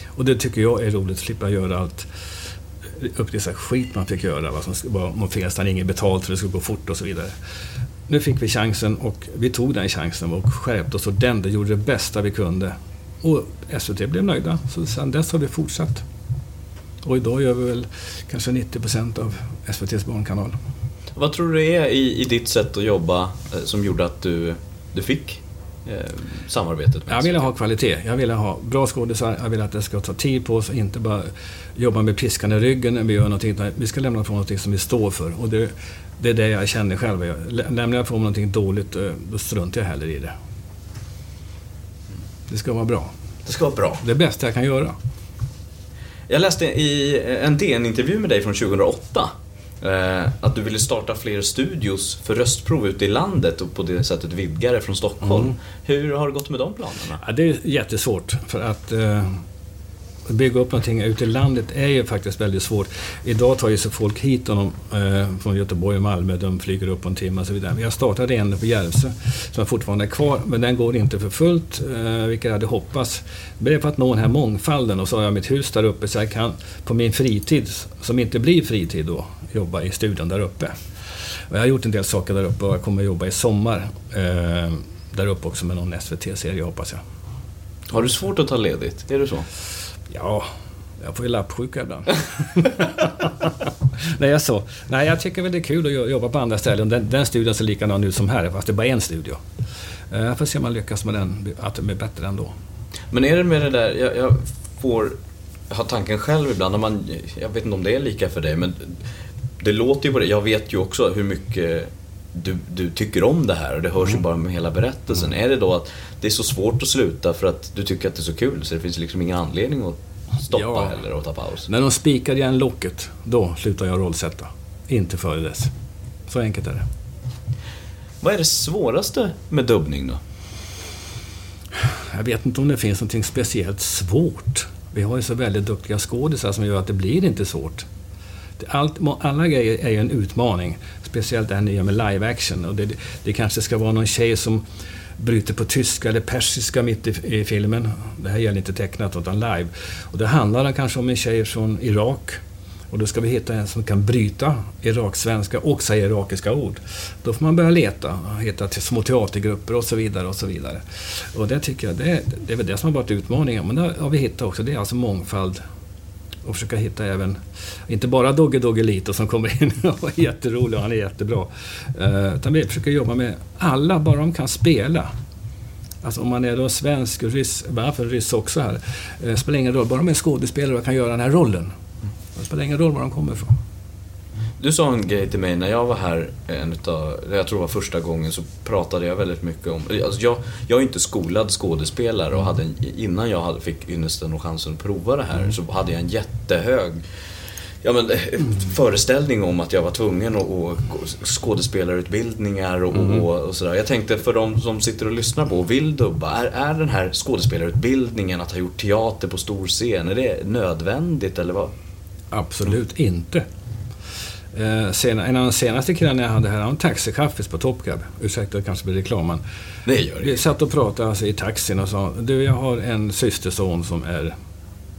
Speaker 2: Och det tycker jag är roligt, slippa göra allt upp till skit man fick göra. Va? som var man fick nästan inget betalt för det skulle gå fort och så vidare. Nu fick vi chansen och vi tog den chansen och skärpte oss ordentligt, gjorde det bästa vi kunde. Och SVT blev nöjda, så sedan dess har vi fortsatt. Och idag gör vi väl kanske 90 procent av SVTs barnkanal.
Speaker 1: Vad tror du det är i, i ditt sätt att jobba eh, som gjorde att du, du fick eh, samarbetet med
Speaker 2: Jag ville ha kvalitet. Jag ville ha bra skådisar. Jag ville att det ska ta tid på oss och inte bara jobba med piskan i ryggen när vi gör någonting. Vi ska lämna ifrån någonting som vi står för. Och det, det är det jag känner själv. Jag- Lämnar jag ifrån mig någonting dåligt, eh, då struntar jag hellre i det. Det ska vara bra.
Speaker 1: Det ska vara bra.
Speaker 2: Det bästa jag kan göra.
Speaker 1: Jag läste i en DN-intervju med dig från 2008 eh, att du ville starta fler studios för röstprov ute i landet och på det sättet vidga det från Stockholm.
Speaker 2: Mm.
Speaker 1: Hur har det gått med de planerna?
Speaker 2: Ja, det är jättesvårt för att eh, bygga upp någonting ute i landet är ju faktiskt väldigt svårt. Idag tar ju sig folk hit honom, eh, från Göteborg och Malmö. De flyger upp på en timme och så vidare. Men jag startade en på Järvsö som fortfarande är kvar, men den går inte för fullt, eh, vilket jag hade hoppats. Det är för att nå den här mångfalden och så har jag mitt hus där uppe så jag kan på min fritid, som inte blir fritid då, jobba i studion där uppe. Och jag har gjort en del saker där uppe och jag kommer jobba i sommar eh, där uppe också med någon SVT-serie hoppas jag.
Speaker 1: Har du svårt att ta ledigt? Är det så?
Speaker 2: Ja, jag får ju lappsjuka ibland. Nej, jag så. Nej, jag tycker väl det är kul att jobba på andra ställen. Den, den studion ser likadan ut som här, fast det är bara en studio. Eh, jag får se om man lyckas med den, att den blir bättre ändå.
Speaker 1: Men är det med det där, jag, jag får ha tanken själv ibland, när man, jag vet inte om det är lika för dig, men det låter ju på det. Jag vet ju också hur mycket du, du tycker om det här och det hörs ju bara med hela berättelsen. Är det då att det är så svårt att sluta för att du tycker att det är så kul så det finns liksom ingen anledning att stoppa
Speaker 2: Ja.
Speaker 1: heller och ta paus?
Speaker 2: När de spikar igen locket, då slutar jag rollsätta. Inte före dess. Så enkelt är det.
Speaker 1: Vad är det svåraste med dubbning då?
Speaker 2: Jag vet inte om det finns något speciellt svårt. Vi har ju så väldigt duktiga skådisar som gör att det blir inte svårt. Allt, alla grejer är ju en utmaning. Speciellt det här nya med live action. Och det, det kanske ska vara någon tjej som bryter på tyska eller persiska mitt i, i filmen. Det här gäller inte tecknat utan live. Och det handlar kanske om en tjej från Irak. Och då ska vi hitta en som kan bryta iraksvenska och säga irakiska ord. Då får man börja leta, hitta till små teatergrupper och så vidare. Och så vidare. Och det tycker jag, det, det är väl det som har varit utmaningen. Men det har vi hittat också, det är alltså mångfald. Och försöka hitta även, inte bara Dogge Doggelito som kommer in och är jätterolig och han är jättebra. Eh, utan vi försöker jobba med alla, bara de kan spela. Alltså om man är då svensk, ryss, varför ryss också här? Eh, spelar ingen roll, bara de är skådespelare och kan göra den här rollen. Det spelar ingen roll var de kommer ifrån.
Speaker 1: Du sa en grej till mig när jag var här, en utav, jag tror det var första gången, så pratade jag väldigt mycket om... Alltså jag, jag är inte skolad skådespelare och hade en, innan jag hade, fick ynnesten och chansen att prova det här så hade jag en jättehög ja, men, eh, föreställning om att jag var tvungen att gå skådespelarutbildningar och, och, och sådär. Jag tänkte för de som sitter och lyssnar på och vill dubba, är, är den här skådespelarutbildningen, att ha gjort teater på stor scen, är det nödvändigt eller vad?
Speaker 2: Absolut inte. Eh, sen, en av de senaste killarna jag hade här, han taxichaffis på Top Cab. Ursäkta, det kanske blir reklam, men
Speaker 1: Det gör
Speaker 2: Vi satt och pratade alltså, i taxin och sa Du, jag har en systerson som är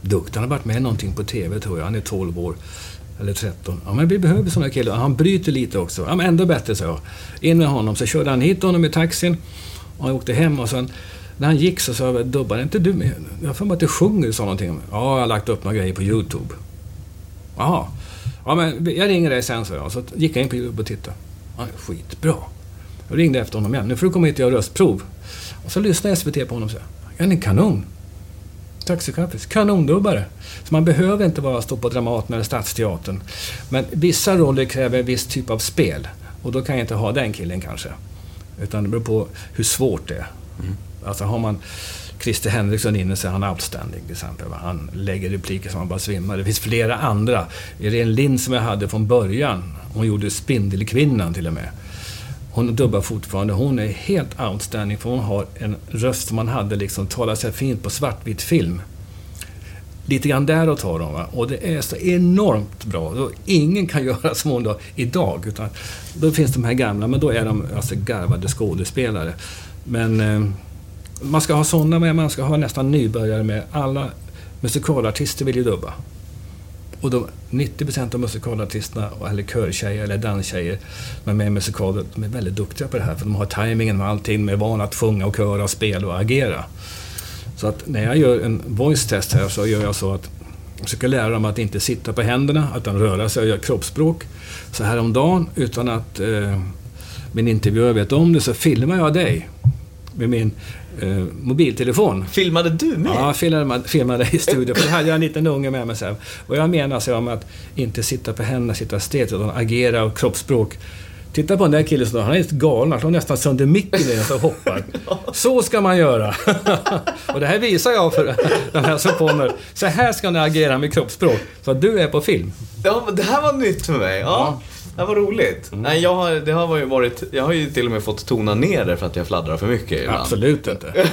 Speaker 2: duktig. Han har varit med någonting på TV tror jag. Han är 12 år. Eller 13. Ja, men vi behöver sådana killar. Han bryter lite också. Ja, men ändå bättre, så jag. In med honom. Så körde han hit honom i taxin. Och han åkte hem och sen när han gick så sa jag, Dubban, är inte du med? Jag har för mig att du sjunger, sa någonting. Ja, jag har lagt upp några grejer på YouTube. Jaha. Ja, men jag ringer dig sen, så jag. Så gick jag in på YouTube och tittade. Ja, skitbra. Jag ringde efter honom igen. Nu får du komma hit och göra röstprov. Och så lyssnade SVT på honom och sa. Han är kanon. Taxikaffis. Kanondubbare. Så man behöver inte bara stå på Dramaten eller Stadsteatern. Men vissa roller kräver en viss typ av spel. Och då kan jag inte ha den killen kanske. Utan det beror på hur svårt det är. Mm. Alltså har man Christer Henriksson inne så är han outstanding till exempel. Han lägger repliker som man bara svimmar. Det finns flera andra. Irene Lind som jag hade från början. Hon gjorde Spindelkvinnan till och med. Hon dubbar fortfarande. Hon är helt outstanding för hon har en röst som man hade liksom, talar sig fint på svartvit film. Lite grann där har ta. Va? Och det är så enormt bra. Ingen kan göra som hon då idag. Utan då finns de här gamla, men då är de alltså garvade skådespelare. Men eh, man ska ha sådana med, man ska ha nästan nybörjare med. Alla musikalartister vill ju dubba. Och de, 90% av musikalartisterna, eller körtjejer eller danstjejer, som är med i musikaler, de är väldigt duktiga på det här. För de har tajmingen och allting, de är vana att sjunga och köra och spela och agera. Så att när jag gör en voice test här så gör jag så att jag försöker lära dem att inte sitta på händerna, utan röra sig och göra kroppsspråk. Så häromdagen, utan att eh, min intervjuare vet om det, så filmar jag dig med min eh, mobiltelefon.
Speaker 1: Filmade du med?
Speaker 2: Ja, filmade, filmade i studion. För då hade jag en liten unge med mig. Här. Och jag menar så om att inte sitta på händerna, sitta stelt, utan agera och kroppsspråk. Titta på den där killen, han är helt galen. Han slår nästan sönder micken när och hoppar. Så ska man göra. och det här visar jag för de här som kommer. Så här ska ni agera med kroppsspråk. Så att du är på film.
Speaker 1: Ja, det här var nytt för mig. Ja. ja. Det var roligt. Mm. Nej, jag har, det har ju varit, jag har ju till och med fått tona ner det för att jag fladdrar för mycket ibland.
Speaker 2: Absolut inte.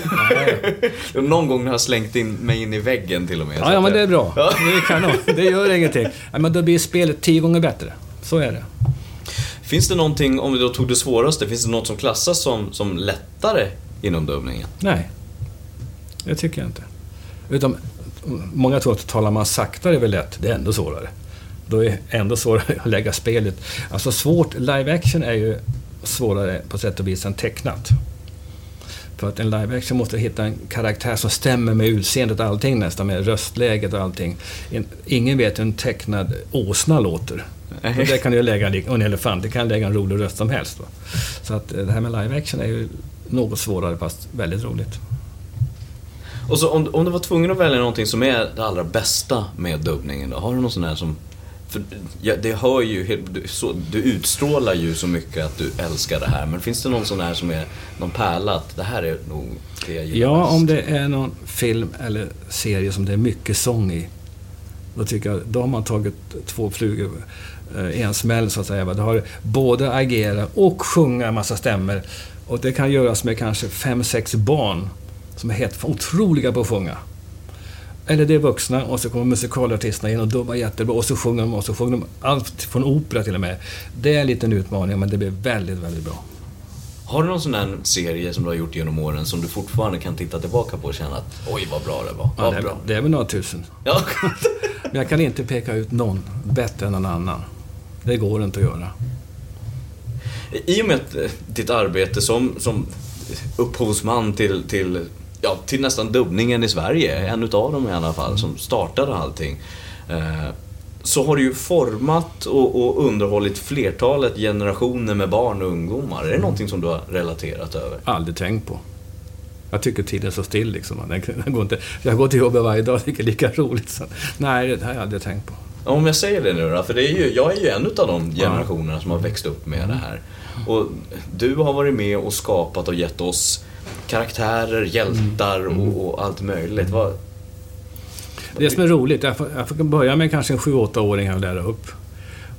Speaker 1: Någon gång har jag slängt in mig in i väggen till och med.
Speaker 2: Ja, ja men det är bra. Ja. Det, är kanon. det gör ingenting. Ja, men då blir spelet tio gånger bättre. Så är det.
Speaker 1: Finns det någonting, om vi då tog det svåraste, finns det något som klassas som, som lättare inom dubbningen?
Speaker 2: Nej, det tycker jag inte. Utom, många tror att talar man saktare är väl lätt, det är ändå svårare. Då är det ändå svårare att lägga spelet. Alltså svårt, live action är ju svårare på sätt och vis än tecknat. För att en live action måste hitta en karaktär som stämmer med utseendet och allting nästan, med röstläget och allting. Ingen vet hur en tecknad åsna låter. Och det kan du lägga, och en elefant, det kan lägga en rolig röst som helst. Va? Så att det här med live action är ju något svårare fast väldigt roligt.
Speaker 1: Och så om, om du var tvungen att välja någonting som är det allra bästa med dubbningen då? Har du någon sån här som för ja, det hör ju, du, så, du utstrålar ju så mycket att du älskar det här. Men finns det någon sån här som är någon pärla att det här är nog det jag
Speaker 2: gillar Ja, mest? om det är någon film eller serie som det är mycket sång i. Då tycker jag, då har man tagit två flugor eh, i en smäll så att säga. Du har både agera och sjunga en massa stämmer. Och det kan göras med kanske fem, sex barn som är helt otroliga på att sjunga. Eller det är vuxna och så kommer musikalartisterna in och dubbar jättebra och så sjunger de och så sjunger de allt från opera till och med. Det är en liten utmaning men det blir väldigt, väldigt bra.
Speaker 1: Har du någon sån här serie som du har gjort genom åren som du fortfarande kan titta tillbaka på och känna att oj vad bra det var?
Speaker 2: Ja, det, är, bra. det är väl några tusen. Ja. men jag kan inte peka ut någon bättre än någon annan. Det går inte att göra.
Speaker 1: I och med eh, ditt arbete som, som upphovsman till, till ja, till nästan dubbningen i Sverige, en utav dem i alla fall, som startade allting. Eh, så har du ju format och, och, underhållit flertalet generationer med barn och ungdomar. Är det någonting som du har relaterat över?
Speaker 2: Aldrig tänkt på. Jag tycker tiden står still liksom. Den går inte, jag går till jobbet varje dag och tycker det är lika roligt. Så, nej, det har jag aldrig tänkt på.
Speaker 1: Om jag säger det nu då, för det är ju, jag är ju en av de generationerna som har växt upp med det här. Och du har varit med och skapat och gett oss karaktärer, hjältar mm. och, och, allt möjligt. Vad,
Speaker 2: det som är roligt, jag får, jag får börja med kanske en 7-8-åring och lära upp.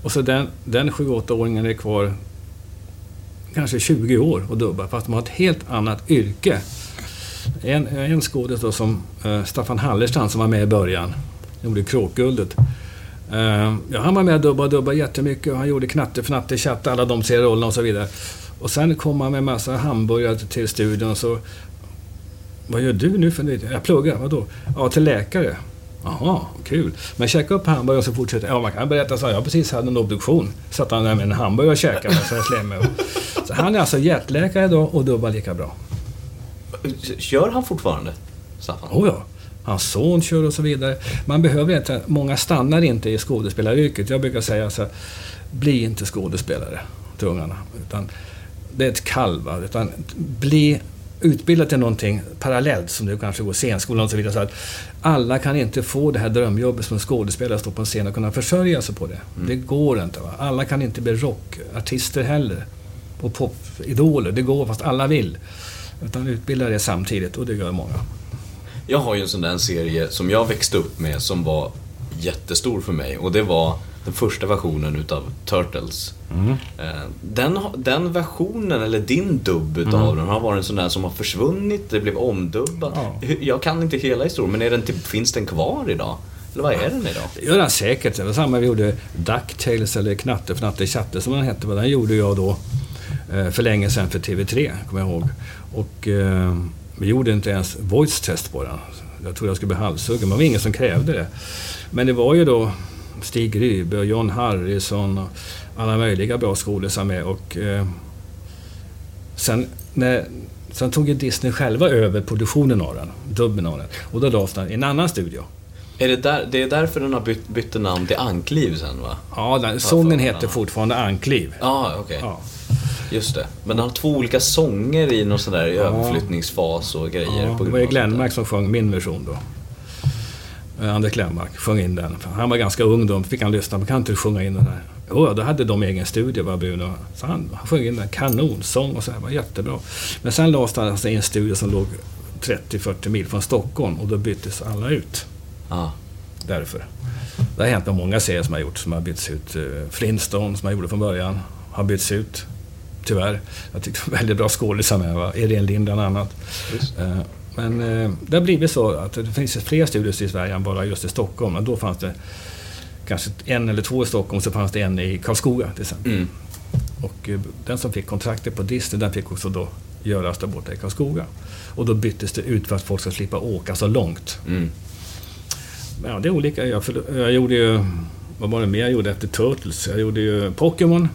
Speaker 2: Och så den, den 7-8-åringen är kvar kanske 20 år och dubbar, fast de har ett helt annat yrke. En, en skådis då som uh, Staffan Hallerstrand som var med i början, gjorde Kråkguldet. Uh, ja, han var med och dubbade och dubbade jättemycket och han gjorde Knatte, Fnatte, Chatte, alla de serierollerna och så vidare. Och sen kom han med massa hamburgare till studion så... Vad gör du nu för Jag pluggar, vadå? Ja, till läkare. Jaha, kul. Men käka upp hamburgare och så fortsätter Ja, man kan berätta så. Jag precis hade en obduktion. Satt han där med en hamburgare och käkade så Så han är alltså hjärtläkare idag och dubbar lika bra.
Speaker 1: Kör han fortfarande, Staffan?
Speaker 2: Oh ja. hans son kör och så vidare. Man behöver inte, många stannar inte i skådespelaryrket. Jag brukar säga så här, bli inte skådespelare till ungarna. Utan det är ett kall, va? utan bli utbildad till någonting parallellt som du kanske går scenskolan och så vidare. Så att alla kan inte få det här drömjobbet som skådespelare, stå på en scen och kunna försörja sig på det. Mm. Det går inte. Va? Alla kan inte bli rockartister heller. Och popidoler. Det går fast alla vill. Utan utbilda det samtidigt och det gör många.
Speaker 1: Jag har ju en sån där serie som jag växte upp med som var jättestor för mig och det var den första versionen utav Turtles. Mm. Eh, den, den versionen, eller din dubb utav mm. den, har varit en sån där som har försvunnit, det blev omdubbat. Ja. Jag kan inte hela historien, men är den till, finns den kvar idag? Eller vad är den idag?
Speaker 2: Det gör den säkert. Det var samma vi gjorde Ducktails eller Knatte Fnatte Tjatte som den hette. Den gjorde jag då eh, för länge sedan för TV3, kommer jag ihåg. Och eh, vi gjorde inte ens voice test på den. Jag trodde jag skulle bli halshuggen, men det var ingen som krävde det. Men det var ju då Stig Rybe och John Harrison och alla möjliga bra skådisar med. Och, eh, sen, när, sen tog ju Disney själva över produktionen av den, dubben av den. Och då lades den i en annan studio.
Speaker 1: Är det, där, det är därför den har bytt, bytt namn till Ankliv sen va?
Speaker 2: Ja, den, sången heter fortfarande Ankliv.
Speaker 1: Ah, okay. Ja, Just det. Men den har två olika sånger i någon sån där ja. överflyttningsfas och grejer.
Speaker 2: Ja, det var ju Glenmark som sjöng min version då. Eh, Anders Glenmark sjöng in den. Han var ganska ung då, fick han lyssna på, kan inte du sjunga in den här? Jo, då hade de egen studio, var Bruno. Så han, han sjöng in den, kanonsång och så här, var jättebra. Men sen lades han alltså i en studio som låg 30-40 mil från Stockholm och då byttes alla ut. Ah. Därför. Det har hänt med många serier som har gjorts, som har bytts ut. Eh, Flintstone, som jag gjorde från början, har bytts ut. Tyvärr. Jag tyckte det var väldigt bra skådisar med. Va? Irene Lind bland annat. Just. Men eh, det har blivit så att det finns fler studios i Sverige än bara just i Stockholm. Och då fanns det kanske en eller två i Stockholm, så fanns det en i Karlskoga till exempel. Mm. Och eh, den som fick kontraktet på Disney, den fick också då göras där borta i Karlskoga. Och då byttes det ut för att folk ska slippa åka så långt. Mm. Ja, det är olika. Jag, jag gjorde ju... Vad var det mer jag gjorde efter Turtles? Jag gjorde ju Pokémon.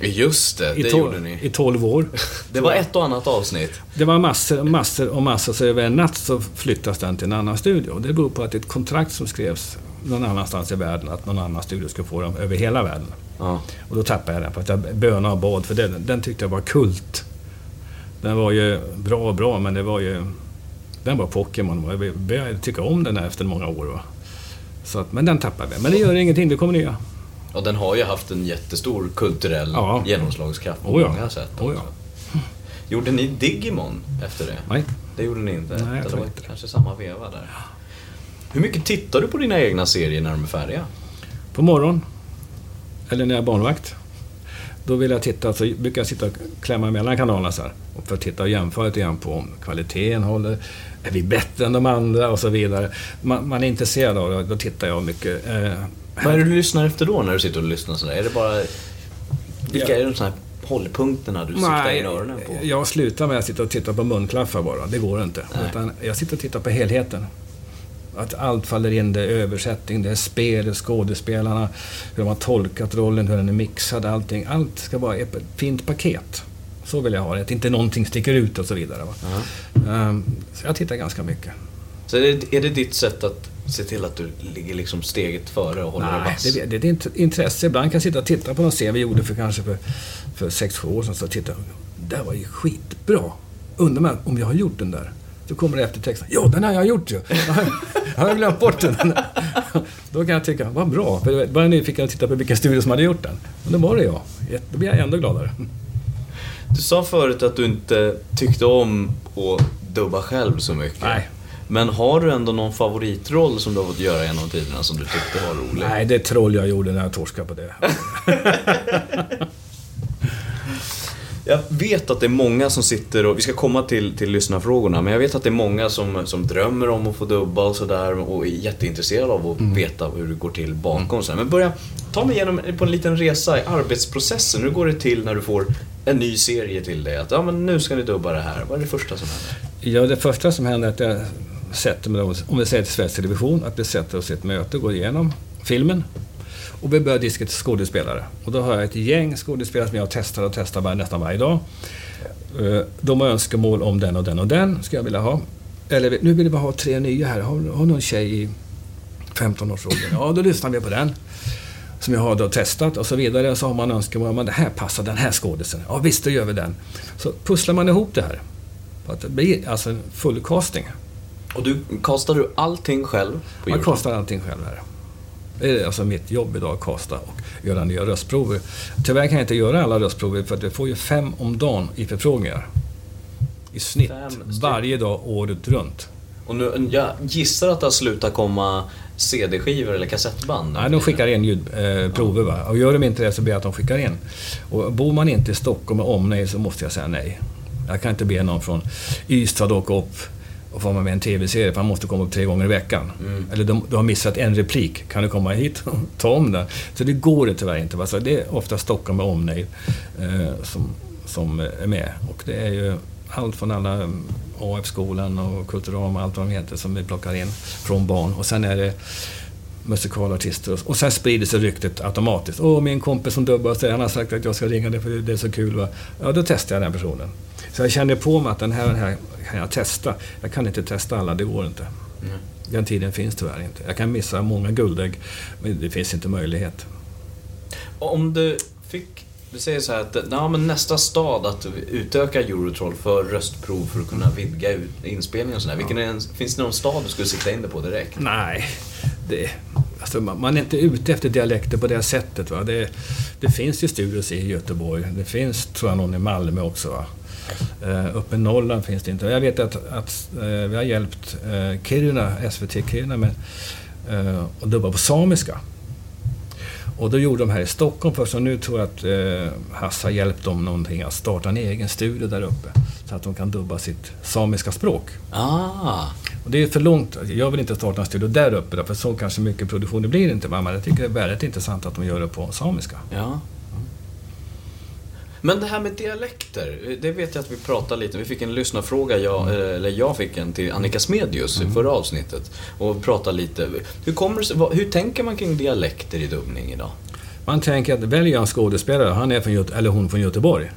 Speaker 1: Just det, det gjorde ni.
Speaker 2: I 12 år.
Speaker 1: det var ett och annat avsnitt.
Speaker 2: Det var massor, massor och massor. Så över en natt så flyttas den till en annan studio. Det beror på att det är ett kontrakt som skrevs någon annanstans i världen. Att någon annan studio ska få dem över hela världen. Ja. Och då tappade jag den för att jag bönade och bad. För den, den tyckte jag var kult. Den var ju bra och bra, men det var ju... Den var Pokémon. Jag började tycka om den efter många år. Va? Så att, men den tappade vi. Men det gör ingenting, det kommer nya.
Speaker 1: Och den har ju haft en jättestor kulturell ja. genomslagskraft på oh ja. många sätt. Oh ja. Gjorde ni Digimon efter det?
Speaker 2: Nej.
Speaker 1: Det gjorde ni inte?
Speaker 2: Nej, jag
Speaker 1: det
Speaker 2: var inte.
Speaker 1: kanske samma veva där. Hur mycket tittar du på dina egna serier när de är färdiga?
Speaker 2: På morgonen. Eller när jag är barnvakt. Då vill jag titta, så brukar jag sitta och klämma mellan kanalerna så här. För att titta och jämföra lite grann på om kvaliteten håller. Är vi bättre än de andra? Och så vidare. Man, man är intresserad av det, då tittar jag mycket. Eh,
Speaker 1: vad är det du lyssnar efter då när du sitter och lyssnar sådär? Är det bara... Vilka är de sådana här hållpunkterna du siktar in öronen på?
Speaker 2: Jag slutar med att sitta och titta på munklaffar bara. Det går inte. Utan jag sitter och tittar på helheten. Att allt faller in. Det är översättning, det är spel, det är skådespelarna, hur de har tolkat rollen, hur den är mixad, allting. Allt ska vara ett fint paket. Så vill jag ha det. Att inte någonting sticker ut och så vidare. Uh -huh. um, så jag tittar ganska mycket.
Speaker 1: Så är det, är det ditt sätt att se till att du ligger liksom steget före och håller
Speaker 2: Nej,
Speaker 1: dig vass?
Speaker 2: Det, det, är ett intresse. Ibland kan jag sitta och titta på någon serie vi gjorde för kanske för, för sex, sju år sedan. Så titta, det där var ju skitbra. Undrar man om jag har gjort den där. Så kommer det efter texten. Ja, den har jag gjort ju. Jag har glömt bort den. Då kan jag tycka, vad bra. För jag var nyfiken att titta på vilken studio som hade gjort den. Och då var det jag. Då blir jag ändå gladare.
Speaker 1: Du sa förut att du inte tyckte om att dubba själv så mycket.
Speaker 2: Nej.
Speaker 1: Men har du ändå någon favoritroll som du har fått göra genom tiderna som du tyckte var rolig?
Speaker 2: Nej, det är troll jag gjorde när jag torskade på det.
Speaker 1: Jag vet att det är många som sitter och, vi ska komma till, till lyssnarfrågorna, men jag vet att det är många som, som drömmer om att få dubba och sådär och är jätteintresserade av att mm. veta hur det går till bakom. Mm. Men börja, ta mig igenom på en liten resa i arbetsprocessen. Hur går det till när du får en ny serie till dig? Att ja, men nu ska ni dubba det här. Vad är det första som händer?
Speaker 2: Ja, det första som händer är att jag sätter mig, om vi säger till Sveriges Television, att vi sätter oss i ett möte och går igenom filmen. Och vi börjar diska till skådespelare. Och då har jag ett gäng skådespelare som jag testar och testar nästan varje dag. Eh, de har önskemål om den och den och den, skulle jag vilja ha. eller nu vill vi bara ha tre nya här. Har, har någon tjej i 15-årsåldern? Ja, då lyssnar vi på den. Som jag har då testat och så vidare. Så har man önskemål om att det här passar den här skådisen. Ja, visst, då gör vi den. Så pusslar man ihop det här. Att det blir alltså en full casting.
Speaker 1: Och du, kastar du allting själv på Eurotalk?
Speaker 2: kastar allting själv här. Det är alltså mitt jobb idag, att kasta och göra nya röstprover. Tyvärr kan jag inte göra alla röstprover för att vi får ju fem om dagen i förfrågningar. I snitt, varje dag, året runt.
Speaker 1: Och nu, jag gissar att det har slutat komma CD-skivor eller kassettband?
Speaker 2: Nej, de skickar in ljudprover. Eh, va? Och gör de inte det så ber jag att de skickar in. Och bor man inte i Stockholm och omnejd så måste jag säga nej. Jag kan inte be någon från Ystad åka upp och få vara med i en TV-serie för han måste komma upp tre gånger i veckan. Eller de, du har missat en replik, kan du komma hit och ta om den? Så det går det tyvärr inte. Va? Så det är ofta Stockholm och omnejd eh, som, som är med. Och det är ju allt från alla mm, AF-skolan och Kulturama, allt vad de heter, som vi plockar in från barn. Och sen är det musikalartister. Och- Och sen sprider sig ryktet automatiskt. Åh, min kompis som dubbar sig, han har sagt att jag ska ringa dig för det är så kul. Va? Ja, då testar jag den personen. Så jag känner på mig att den här, den här kan jag testa. Jag kan inte testa alla, det går inte. Den tiden finns tyvärr inte. Jag kan missa många guldägg, men det finns inte möjlighet.
Speaker 1: Om du fick... Du säger så här att ja, men nästa stad att utöka Eurotroll för röstprov för att kunna vidga inspelningen och sådär. En, finns det någon stad du skulle sikta in dig på direkt?
Speaker 2: Nej, det, alltså man, man är inte ute efter dialekter på det sättet. Va? Det, det finns ju studios i Göteborg. Det finns, tror jag, någon i Malmö också. Va? Uh, uppe i Norrland finns det inte. Jag vet att, att eh, vi har hjälpt uh, Kiruna, SVT Kiruna med uh, att dubba på samiska. Och då gjorde de här i Stockholm först och nu tror jag att uh, Hasse har hjälpt dem någonting att starta en egen studio där uppe. Så att de kan dubba sitt samiska språk.
Speaker 1: Ah,
Speaker 2: Och det är för långt. Jag vill inte starta en studio där uppe, då, för så kanske mycket produktion det blir inte. Men jag tycker det är väldigt intressant att de gör det på samiska.
Speaker 1: ja. Men det här med dialekter, det vet jag att vi pratade lite Vi fick en lyssnarfråga, jag, eller jag fick en till Annika Smedjus i förra avsnittet. Och pratade lite. Hur, kommer hur tänker man kring dialekter i dubbning idag?
Speaker 2: Man tänker att väljer jag en skådespelare, han är från eller hon från Göteborg.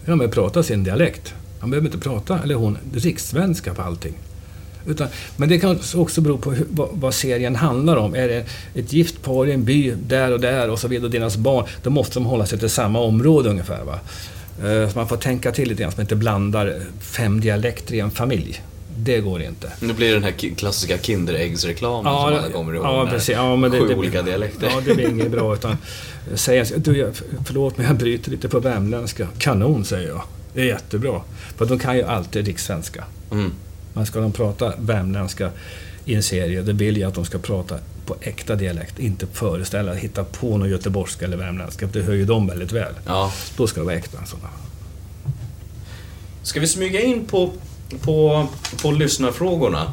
Speaker 2: Då kan man prata sin dialekt. Han behöver inte prata, eller hon, rikssvenska på allting. Utan, men det kan också bero på hur, vad, vad serien handlar om. Är det ett gift par i en by där och där och så vidare och deras barn, då måste de hålla sig till samma område ungefär. Va? Eh, Så man får tänka till lite grann så man inte blandar fem dialekter i en familj. Det går inte.
Speaker 1: Nu blir det den här klassiska Kinderäggsreklamen som
Speaker 2: Ja,
Speaker 1: alla kommer ihåg.
Speaker 2: ja, precis. Ja, men det,
Speaker 1: sju
Speaker 2: det,
Speaker 1: olika dialekter.
Speaker 2: Ja, det blir inget bra. Utan säga, du, jag, förlåt men jag bryter lite på värmländska. Kanon, säger jag. Det är jättebra. För de kan ju alltid rikssvenska.
Speaker 1: Mm.
Speaker 2: Men ska de prata värmländska i en serie, då vill jag att de ska prata på äkta dialekt. Inte föreställa, hitta på något göteborgska eller värmländska. för Det hör ju de väldigt väl.
Speaker 1: Ja.
Speaker 2: Då ska det vara äkta. Sådana.
Speaker 1: Ska vi smyga in på, på, på lyssnarfrågorna?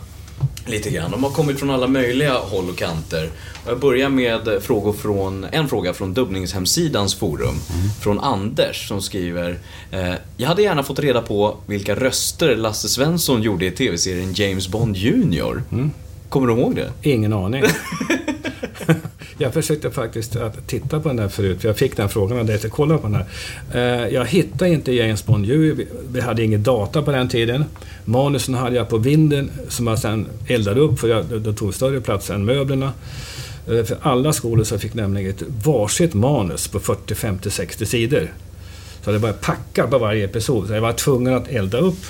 Speaker 1: Lite grann. De har kommit från alla möjliga håll och kanter. Jag börjar med frågor från, en fråga från dubbningshemsidans forum. Från Anders som skriver eh, Jag hade gärna fått reda på vilka röster Lasse Svensson gjorde i tv-serien James Bond Junior. Mm. Kommer du ihåg det?
Speaker 2: Ingen aning. jag försökte faktiskt att titta på den där förut, för jag fick den frågan av dig att kolla på den här. Eh, Jag hittade inte James Bond Junior. Vi- hade ingen data på den tiden. Manusen hade jag på vinden som jag sen eldade upp, för jag, det tog större plats än möblerna. Eh, För alla skolor så fick nämligen ett varsitt manus på 40, 50, 60 sidor. Så det var packa på varje episod. Så jag var tvungen att elda upp.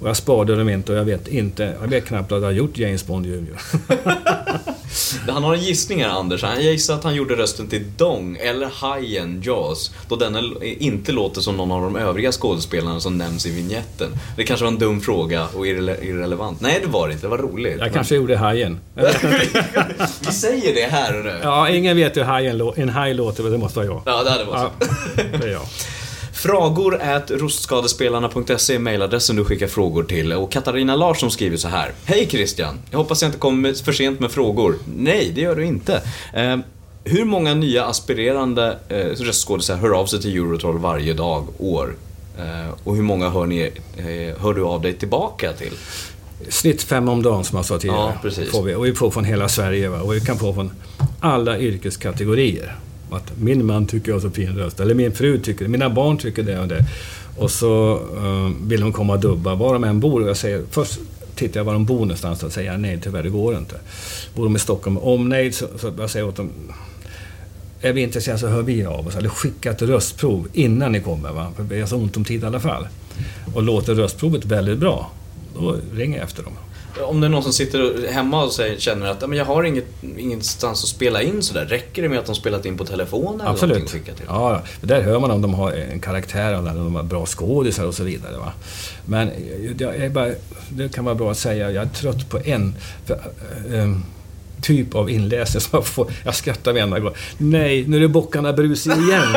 Speaker 2: Och jag sparade dem inte och jag vet inte, jag vet knappt att jag har gjort James Bond Junior.
Speaker 1: Han har en gissning här Anders. Han gissar att han gjorde rösten till Dong eller Hajen Jaws. Då denna inte låter som någon av de övriga skådespelarna som nämns i vignetten. Det kanske var en dum fråga och irrele- irrelevant. Nej, det var det inte. Det var roligt.
Speaker 2: Jag kanske gjorde Hajen.
Speaker 1: Vi säger det här och nu.
Speaker 2: Ja, ingen vet hur hajen en haj låter, men det måste vara jag.
Speaker 1: Ja, det hade varit
Speaker 2: Ja,
Speaker 1: så.
Speaker 2: det är jag.
Speaker 1: Fragor at rostskadespelarna.se är mejladressen du skickar frågor till. Och Katarina Larsson skriver så här. Hej Christian! Jag hoppas jag inte kommer för sent med frågor. Nej, det gör du inte. Eh, hur många nya aspirerande eh, röstskådisar hör av sig till Eurotroll varje dag, år? Eh, och hur många hör, ni, eh, hör du av dig tillbaka till?
Speaker 2: Snitt fem om dagen som jag sa tidigare.
Speaker 1: Ja, precis.
Speaker 2: Får vi. Och vi får från hela Sverige. Va? Och vi kan få från alla yrkeskategorier. Att min man tycker jag har så fin röst. Eller min fru tycker det. Mina barn tycker det och det. Och så eh, vill de komma och dubba var de än bor. Och jag säger först tittar jag var de bor någonstans och säger nej tyvärr, det går inte. Bor de i Stockholm med omnejd så, så jag säger åt dem är vi intresserade så hör vi av oss. Eller skicka ett röstprov innan ni kommer. Va? För vi har så ont om tid i alla fall. Och låter röstprovet väldigt bra, då ringer jag efter dem.
Speaker 1: Om det är någon som sitter hemma och säger, känner att "Ja, men jag har inget, ingenstans att spela in sådär. Räcker det med att de spelat in på telefonen? Eller
Speaker 2: Absolut.
Speaker 1: skickat till?
Speaker 2: Ja, där hör man om de har en karaktär, eller om de har bra skådisar och så vidare. Va? Men är bara, det kan vara bra att säga, jag är trött på en för, ehm, typ av inläsning som jag får. Jag skrattar varenda gång. Nej, nu är det bockarna brus igen.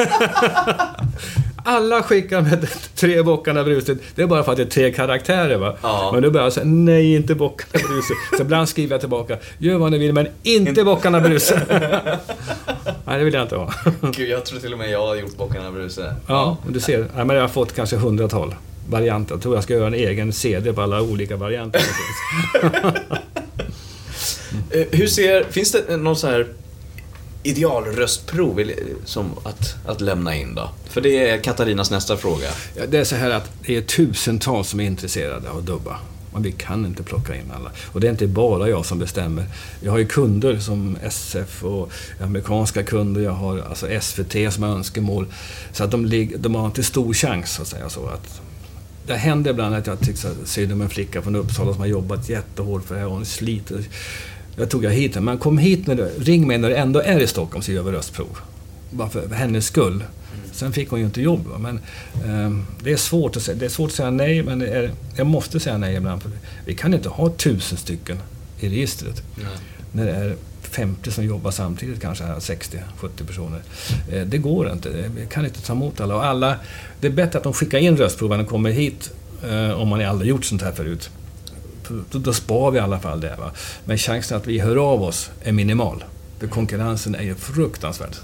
Speaker 2: Alla skickar med tre bockarna bruset. Det är bara för att det är tre karaktärer va.
Speaker 1: Ja.
Speaker 2: Men då börjar jag säga, nej inte bockarna bruset. Så ibland skriver jag tillbaka, gör vad ni vill men inte bockarna bruset. nej, det vill jag inte ha.
Speaker 1: Gud, jag tror till och med jag har gjort Bockarna Bruse.
Speaker 2: Ja, du ser. Ja, men jag har fått kanske hundratal varianter. Jag tror jag ska göra en egen CD på alla olika varianter.
Speaker 1: Eh, Hur ser, finns det någon så här idealröstprov som att, att lämna in då? För det är Katarinas nästa fråga.
Speaker 2: Ja, det är så här att det är tusentals som är intresserade av att dubba. Men vi kan inte plocka in alla. Och det är inte bara jag som bestämmer. Jag har ju kunder som SF och amerikanska kunder. Jag har alltså SVT som har önskemål. Så att de, lig- de har inte stor chans, så att säga. Så att det händer ibland att jag tycker synd om en flicka från Uppsala som har jobbat jättehårt för det här och hon sliter. Jag tog jag hit. Men kom hit, när du, ring mig när du ändå är i Stockholm så gör vi röstprov. Bara för hennes skull. Sen fick hon ju inte jobb. Men ehm, det, är svårt att säga, det är svårt att säga nej, men är, jag måste säga nej ibland. För vi kan inte ha tusen stycken i registret. När det är 50 som jobbar samtidigt, kanske 60-70 personer. Eh, det går inte. Vi kan inte ta emot alla. Och alla. Det är bättre att de skickar in röstprov än att kommer hit eh, om man aldrig gjort sånt här förut. Då, då spar vi i alla fall det. Va? Men chansen att vi hör av oss är minimal. För konkurrensen är ju fruktansvärd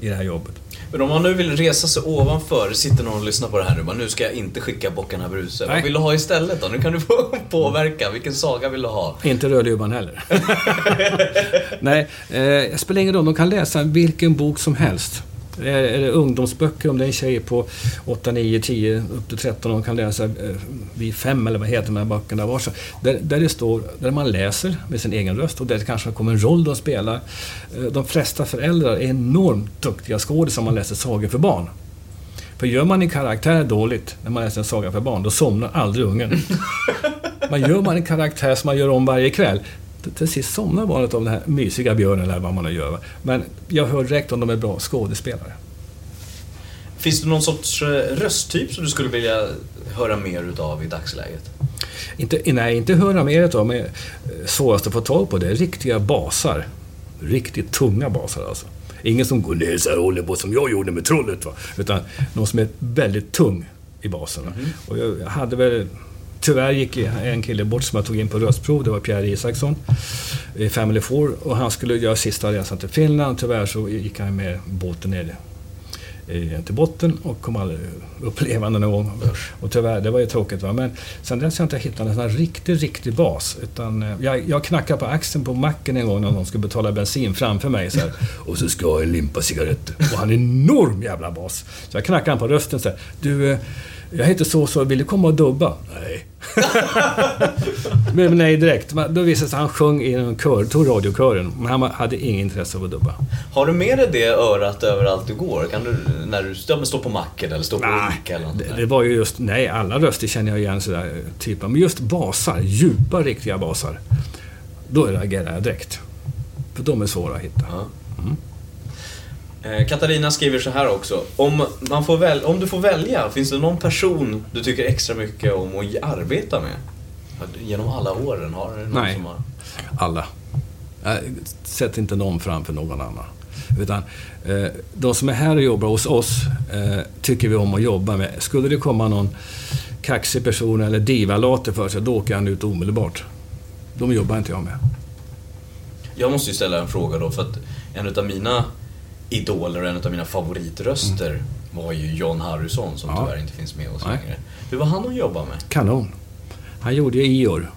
Speaker 2: i det här jobbet.
Speaker 1: Men om man nu vill resa sig ovanför, sitter någon och lyssnar på det här nu, bara, nu ska jag inte skicka Bockarna Bruse. Vad vill du ha istället då? Nu kan du få påverka. Vilken saga vill du ha?
Speaker 2: Inte Rödluvan heller. Nej, eh, spelar ingen roll. De kan läsa vilken bok som helst. Är, det ungdomsböcker, om det är en tjej på 8, 9, 10, upp till 13, de kan läsa eh, vid fem eller vad heter de här böckerna. Var så, där, där det står, där man läser med sin egen röst och där det kanske kommer en roll de spelar. Eh, de flesta föräldrar är enormt duktiga skådisar om man läser sagor för barn. För gör man en karaktär dåligt när man läser en saga för barn, då somnar aldrig ungen. Men gör man en karaktär som man gör om varje kväll, till sist somnar barnet av den här mysiga björnen eller vad man nu gör. Men jag hör direkt om de är bra skådespelare.
Speaker 1: Finns det någon sorts eh, rösttyp som du skulle vilja höra mer utav i dagsläget?
Speaker 2: Inte, nej, inte höra mer utav, men eh, svårast att få tag på det är riktiga basar. Riktigt tunga basar alltså. Ingen som går ner så här håller på som jag gjorde med trollet. Va? Utan någon som är väldigt tung i baserna. Och jag hade väl... Tyvärr gick en kille bort som jag tog in på röstprov. Det var Pierre Isaksson i Family Four. Och han skulle göra sista resan till Finland. Tyvärr så gick han med båten ner eh, till botten och kom aldrig upp levande någon. Och tyvärr, det var ju tråkigt. Va? Men sen dess har jag inte hittat en sån riktig, riktig bas. Utan, eh, jag, jag knackade på axeln på macken en gång när någon skulle betala bensin framför mig. Så här, och så ska jag limpa cigaretter. Och han är en enorm jävla bas. Så jag knackade han på rösten så här. Du, eh, jag heter så så, vill du komma och dubba? Nej. men nej direkt. Då visade det sig att han sjöng i en kör, tog radiokören. Men han hade ingen intresse av att dubba.
Speaker 1: Har du med dig det örat överallt du går? Kan du, när du står på macken eller står på Ica eller något
Speaker 2: det, det var ju just, nej alla röster känner jag igen sådär, typ, men just basar, djupa riktiga basar. Då reagerar jag direkt. För de är svåra att hitta.
Speaker 1: Ja. Eh, Katarina skriver så här också. Om, man får väl, om du får välja, finns det någon person du tycker extra mycket om att arbeta med? Genom alla åren, har du någon
Speaker 2: Nej.
Speaker 1: som har...
Speaker 2: Alla. Jag sätter inte någon framför någon annan. Utan eh, de som är här och jobbar hos oss eh, tycker vi om att jobba med. Skulle det komma någon kaxig person eller divalater för sig, då åker han ut omedelbart. De jobbar inte jag med.
Speaker 1: Jag måste ju ställa en fråga då, för att en av mina idoler och en av mina favoritröster var ju John Harrison som
Speaker 2: Ja.
Speaker 1: tyvärr inte finns med oss
Speaker 2: Nej.
Speaker 1: längre. Hur var han att jobba med?
Speaker 2: Kanon. Han gjorde ju Ior.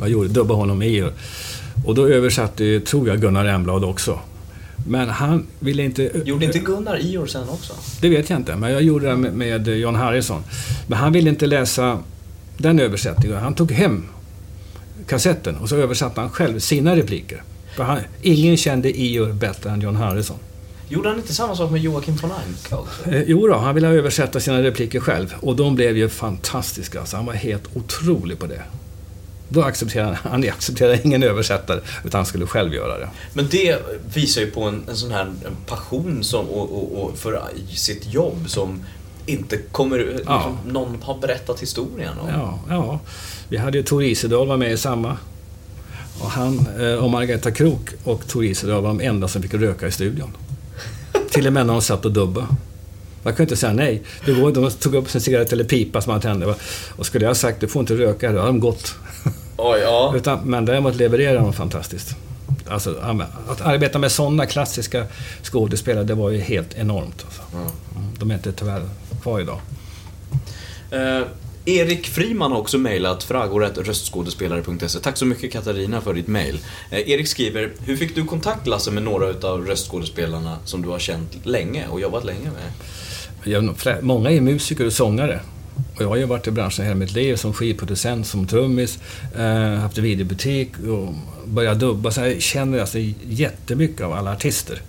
Speaker 2: Jag gjorde, dubbade honom i Ior. Och då översatte, tror jag, Gunnar Emblad också. Men han ville inte...
Speaker 1: Gjorde inte Gunnar Ior sen också?
Speaker 2: Det vet jag inte, men jag gjorde det med, med John Harrison. Men han ville inte läsa den översättningen. Han tog hem kassetten och så översatte han själv sina repliker. Han, ingen kände Ior bättre än John Harrison.
Speaker 1: Gjorde han inte samma sak med Joakim von Anka också?
Speaker 2: Eh, jo då, han ville översätta sina repliker själv och de blev ju fantastiska. Alltså, han var helt otrolig på det. Då accepterade han, han accepterade ingen översättare, utan han skulle själv göra det.
Speaker 1: Men det visar ju på en, en sån här en passion som, och, och, och för sitt jobb som inte kommer... Liksom,
Speaker 2: Ja.
Speaker 1: Någon har berättat historien om.
Speaker 2: Ja, ja. Vi hade ju Tor Isedal var med i samma. Och han eh, och Margareta Krok och Tor Isedal var de enda som fick röka i studion. Till och med när de satt och dubbade. Man kunde inte säga nej. Det var, de tog upp sin cigarett eller pipa som man tände. Och skulle jag ha sagt du får inte röka då hade de gått.
Speaker 1: Oj, ja.
Speaker 2: Utan, men däremot levererade de fantastiskt. Alltså, att arbeta med sådana klassiska skådespelare, det var ju helt enormt. Alltså. Mm, De är inte tyvärr kvar idag.
Speaker 1: Eh, Erik Friman har också mejlat fragor.röstskådespelare.se. Tack så mycket Katarina för ditt mejl. Eh, Erik skriver, hur fick du kontakt Lasse med några utav röstskådespelarna som du har känt länge och jobbat länge med?
Speaker 2: Jag, många är musiker och sångare. Och jag har ju varit i branschen hela mitt liv som skivproducent, som trummis, eh, haft en videobutik och börjat dubba. Så jag känner alltså jättemycket av alla artister.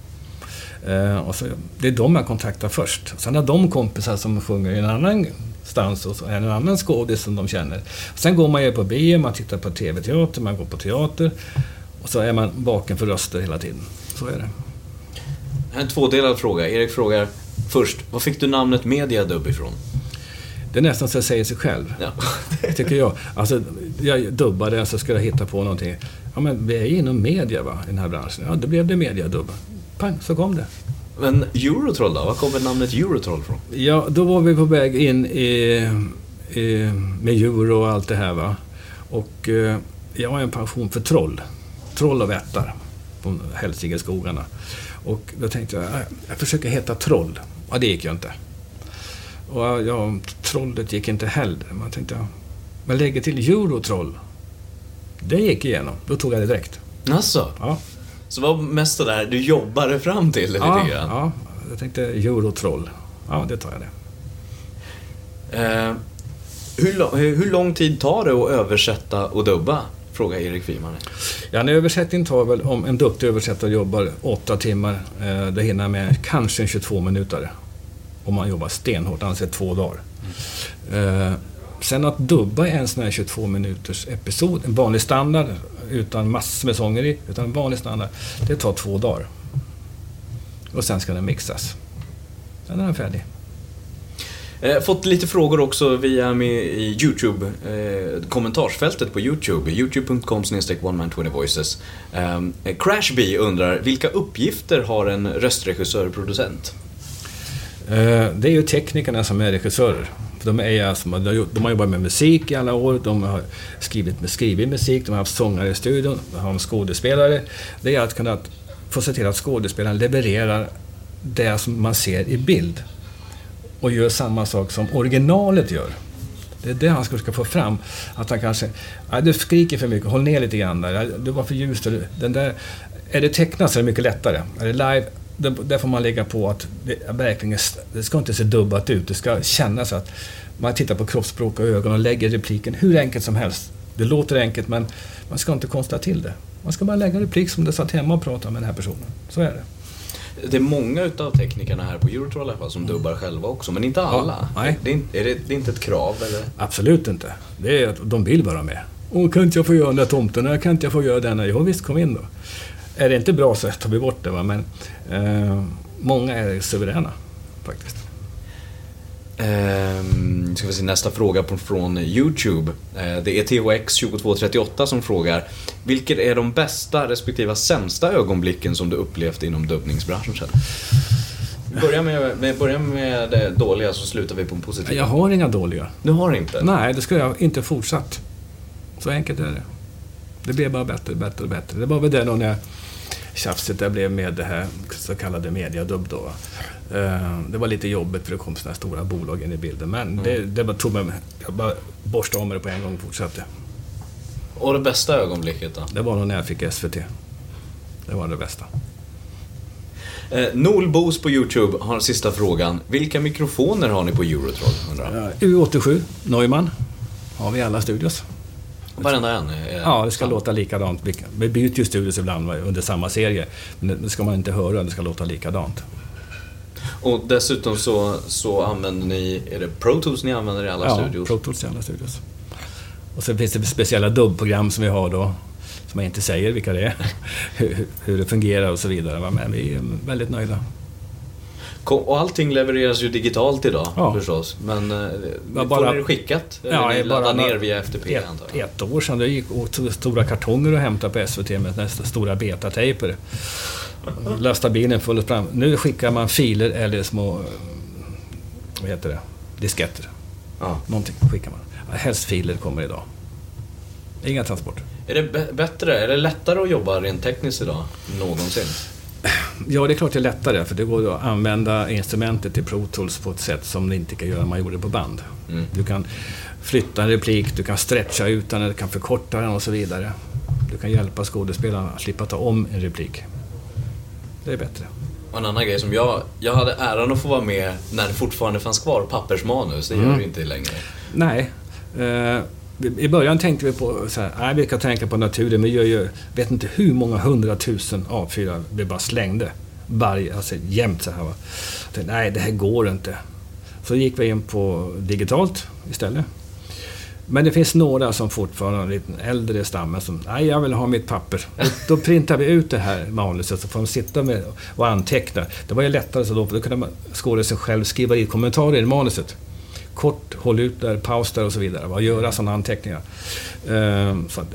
Speaker 2: Eh, och så, det är de jag kontaktar först. Sen har de kompisar som sjunger i en annan stans och så är det en annan skådis som de känner. Sen går man ju på bio, man tittar på TV-teater, man går på teater. Och så är man vaken för röster hela tiden. Så är det.
Speaker 1: Här är en tvådelad fråga. Erik frågar först, var fick du namnet Mediadub ifrån?
Speaker 2: Det är nästan så det säger sig själv.
Speaker 1: Ja.
Speaker 2: tycker jag. Alltså, jag dubbade, så skulle jag hitta på någonting. Ja, men vi är ju inom media, va, i den här branschen. Ja, då blev det mediadubb. Pang, så kom det.
Speaker 1: Men Eurotroll då? Var kommer namnet Eurotroll ifrån?
Speaker 2: Ja, då var vi på väg in i, i, med djur och allt det här, va. Och eh, jag har en passion för troll. Troll och vättar på Hälsingeskogarna. Och då tänkte jag, äh, jag försöker heta Troll. Ja, det gick ju inte. Och ja, trollet gick inte heller. Man tänkte, ja, men lägger till Eurotroll. Det gick igenom. Då tog jag det direkt.
Speaker 1: Alltså,
Speaker 2: Ja,
Speaker 1: så vad mest det där du jobbade fram till lite
Speaker 2: ja,
Speaker 1: grann?
Speaker 2: ja jag tänkte Eurotroll. Ja, det tar jag det.
Speaker 1: Eh, hur, hur lång tid tar det att översätta och dubba? Frågar Erik Friman.
Speaker 2: Ja, en översättning tar väl, om en duktig översättare jobbar åtta timmar, eh, det hinner med kanske en 22 minuter. Om man jobbar stenhårt, alltså två dagar. Eh, sen att dubba en sån här 22 minuters episod, en vanlig standard, utan massor med sånger i, utan vanlig standard, det tar två dagar. Och sen ska den mixas. Sen är den färdig.
Speaker 1: Eh, fått lite frågor också via med i YouTube, eh, kommentarsfältet på YouTube, youtube.com oneman20voices. Eh, Crashbee undrar, vilka uppgifter har en röstregissör-producent?
Speaker 2: Eh, Det är ju teknikerna som är regissörer. För De, är alltså, de har- de har jobbat med musik i alla år, de har skrivit, skrivit musik, de har haft sångare i studion, de har skådespelare. Det är att kunna få se till att skådespelaren levererar det som man ser i bild. Och gör samma sak som originalet gör. Det är det han ska få fram. Att han kanske... Nej, du skriker för mycket, håll ner lite grann där. Du var för ljus. Den där, är det tecknat så är det mycket lättare. Är det live, där får man lägga på att det, verkligen, det ska inte se dubbat ut. Det ska kännas att man tittar på kroppsspråk och ögon och lägger repliken hur enkelt som helst. Det låter enkelt men man ska inte konsta till det. Man ska bara lägga en replik som du satt hemma och pratade med den här personen. Så är det.
Speaker 1: Det är många utav teknikerna här på Eurotroll i alla fall som dubbar själva också, men inte alla.
Speaker 2: nej.
Speaker 1: Det, är, är det, det är inte ett krav eller?
Speaker 2: Absolut inte. Det är de vill vara med. Åh, kan inte jag få göra den där tomten? Kan inte jag få göra den? Jo, visst, kom in då. Är det inte bra så tar vi bort det, va? men eh, många är suveräna faktiskt.
Speaker 1: Ehm, ska vi se nästa fråga på, från YouTube. Eh, det är THX2238 som frågar Vilket är de bästa respektive sämsta ögonblicken som du upplevt inom dubbningsbranschen? Vi börjar med, med, börjar med det dåliga så slutar vi på en positiv.
Speaker 2: Jag har inga dåliga.
Speaker 1: Du har inte?
Speaker 2: Nej, det skulle jag inte fortsatt. Så enkelt är det. Det blev bara bättre, bättre och bättre. Det var väl det då när tjafset där blev med det här så kallade mediadubb då. Eh, Det var lite jobbigt för det kom sådana här stora bolag in i bilden. Men det, det bara tog mig, jag bara borstade om det på en gång och fortsatte.
Speaker 1: Och det bästa ögonblicket då?
Speaker 2: Det var nog när jag fick SVT. Det var det bästa.
Speaker 1: Eh, Noel Boos på YouTube har sista frågan. Vilka mikrofoner har ni på Eurotroll? Undrar han.
Speaker 2: U87, Neumann. har vi alla studios.
Speaker 1: Varenda en? Är
Speaker 2: Ja, det ska låta likadant. Vi- byter ju studios ibland under samma serie. Men det- ska man inte höra, det ska låta likadant.
Speaker 1: Och dessutom så, så använder ni, är det Pro Tools ni använder i alla
Speaker 2: ja,
Speaker 1: studios?
Speaker 2: Pro Tools i alla studios. Och sen finns det speciella dubbprogram som vi har då, som jag inte säger vilka det är, hur, hur det fungerar och så vidare. Men vi är väldigt nöjda.
Speaker 1: Och allting levereras ju digitalt idag
Speaker 2: Ja.
Speaker 1: förstås. Men eh,
Speaker 2: Ja, bara-
Speaker 1: får ni det skickat? Eller
Speaker 2: Ja,
Speaker 1: ni laddar ner via FTP antar
Speaker 2: ett,
Speaker 1: jag?
Speaker 2: ett år sedan, det gick åt stora kartonger att hämta på SVT med nästa stora betatejper. Lasta bilen full och fram. Nu skickar man filer eller små, vad heter det, disketter.
Speaker 1: Ja.
Speaker 2: Någonting skickar man. Helst filer kommer idag. Inga transporter.
Speaker 1: Är det bä- bättre, är det lättare att jobba rent tekniskt idag? Någonsin?
Speaker 2: Ja, det är klart det är lättare för det går att använda instrumentet i Pro Tools på ett sätt som det inte kan göra om man gjorde på band.
Speaker 1: Mm.
Speaker 2: Du kan flytta en replik, du kan stretcha ut den, du kan förkorta den och så vidare. Du kan hjälpa skådespelarna att slippa ta om en replik. Det är bättre.
Speaker 1: Och en annan grej som jag, jag hade äran att få vara med när det fortfarande fanns kvar pappersmanus. Det gör
Speaker 2: Mm.
Speaker 1: det inte längre.
Speaker 2: Nej. Eh, I början tänkte vi på så här, nej, vi kan tänka på naturen, men vi gör ju, vet inte hur många hundratusen A4 vi bara slängde. Varje, alltså jämt så här. Va? Tänkte, nej, det här går inte. Så gick vi in på digitalt istället. Men det finns några som fortfarande har en liten äldre stammen som, nej jag vill ha mitt papper. Och då printar vi ut det här manuset så får de sitta med och anteckna. Det var ju lättare så då, för då kunde man skådespelaren själv skriva i kommentarer i manuset. Kort, håll ut där, paus där och så vidare. Och göra sådana anteckningar. Ehm, så att,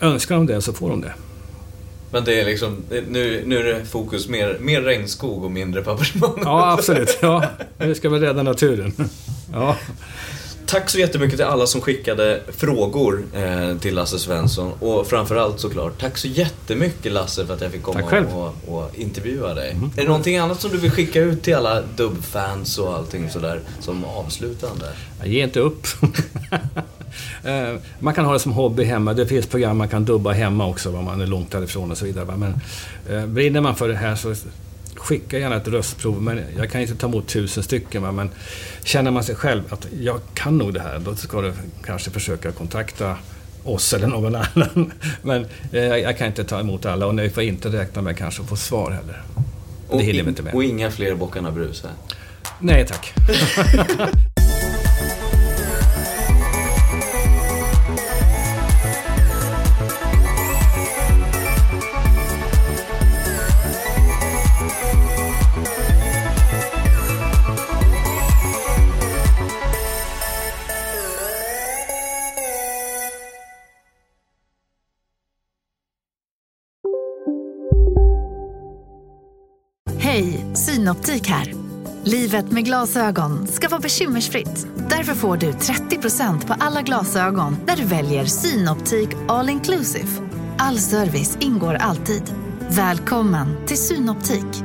Speaker 2: önskar de det så får de det.
Speaker 1: Men det är liksom, nu, nu är det fokus mer, mer regnskog och mindre pappersmanus.
Speaker 2: Ja, absolut. Ja, nu ska vi rädda naturen. Ja.
Speaker 1: Tack så jättemycket till alla som skickade frågor eh, till Lasse Svensson. Och framförallt såklart, tack så jättemycket Lasse för att jag fick komma och, och intervjua dig. Är det någonting annat som du vill skicka ut till alla dubbfans och allting sådär som avslutande?
Speaker 2: Ger inte upp. Eh, man kan ha det som hobby hemma. Det finns program man kan dubba hemma också, om man är långt därifrån och så vidare. Men eh, brinner man för det här så skicka gärna ett röstprov. Men jag kan inte ta emot tusen stycken. Va? Men känner man sig själv att jag kan nog det här, då ska du kanske försöka kontakta oss eller någon annan. Men eh, jag kan inte ta emot alla och ni får inte räkna med kanske att få svar heller.
Speaker 1: Och,
Speaker 2: Det hinner
Speaker 1: in-
Speaker 2: vi inte med.
Speaker 1: och inga fler Bockarna Brus här.
Speaker 2: Nej tack.
Speaker 3: Synoptik här. Livet med glasögon ska vara bekymmersfritt. Därför får du 30% på alla glasögon när du väljer Synoptik All Inclusive. All service ingår alltid. Välkommen till Synoptik.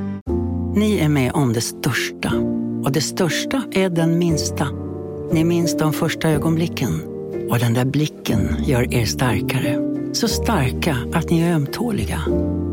Speaker 4: Ni är med om det största. Och det största är den minsta. Ni minns de första ögonblicken. Och den där blicken gör er starkare. Så starka att ni är ömtåliga.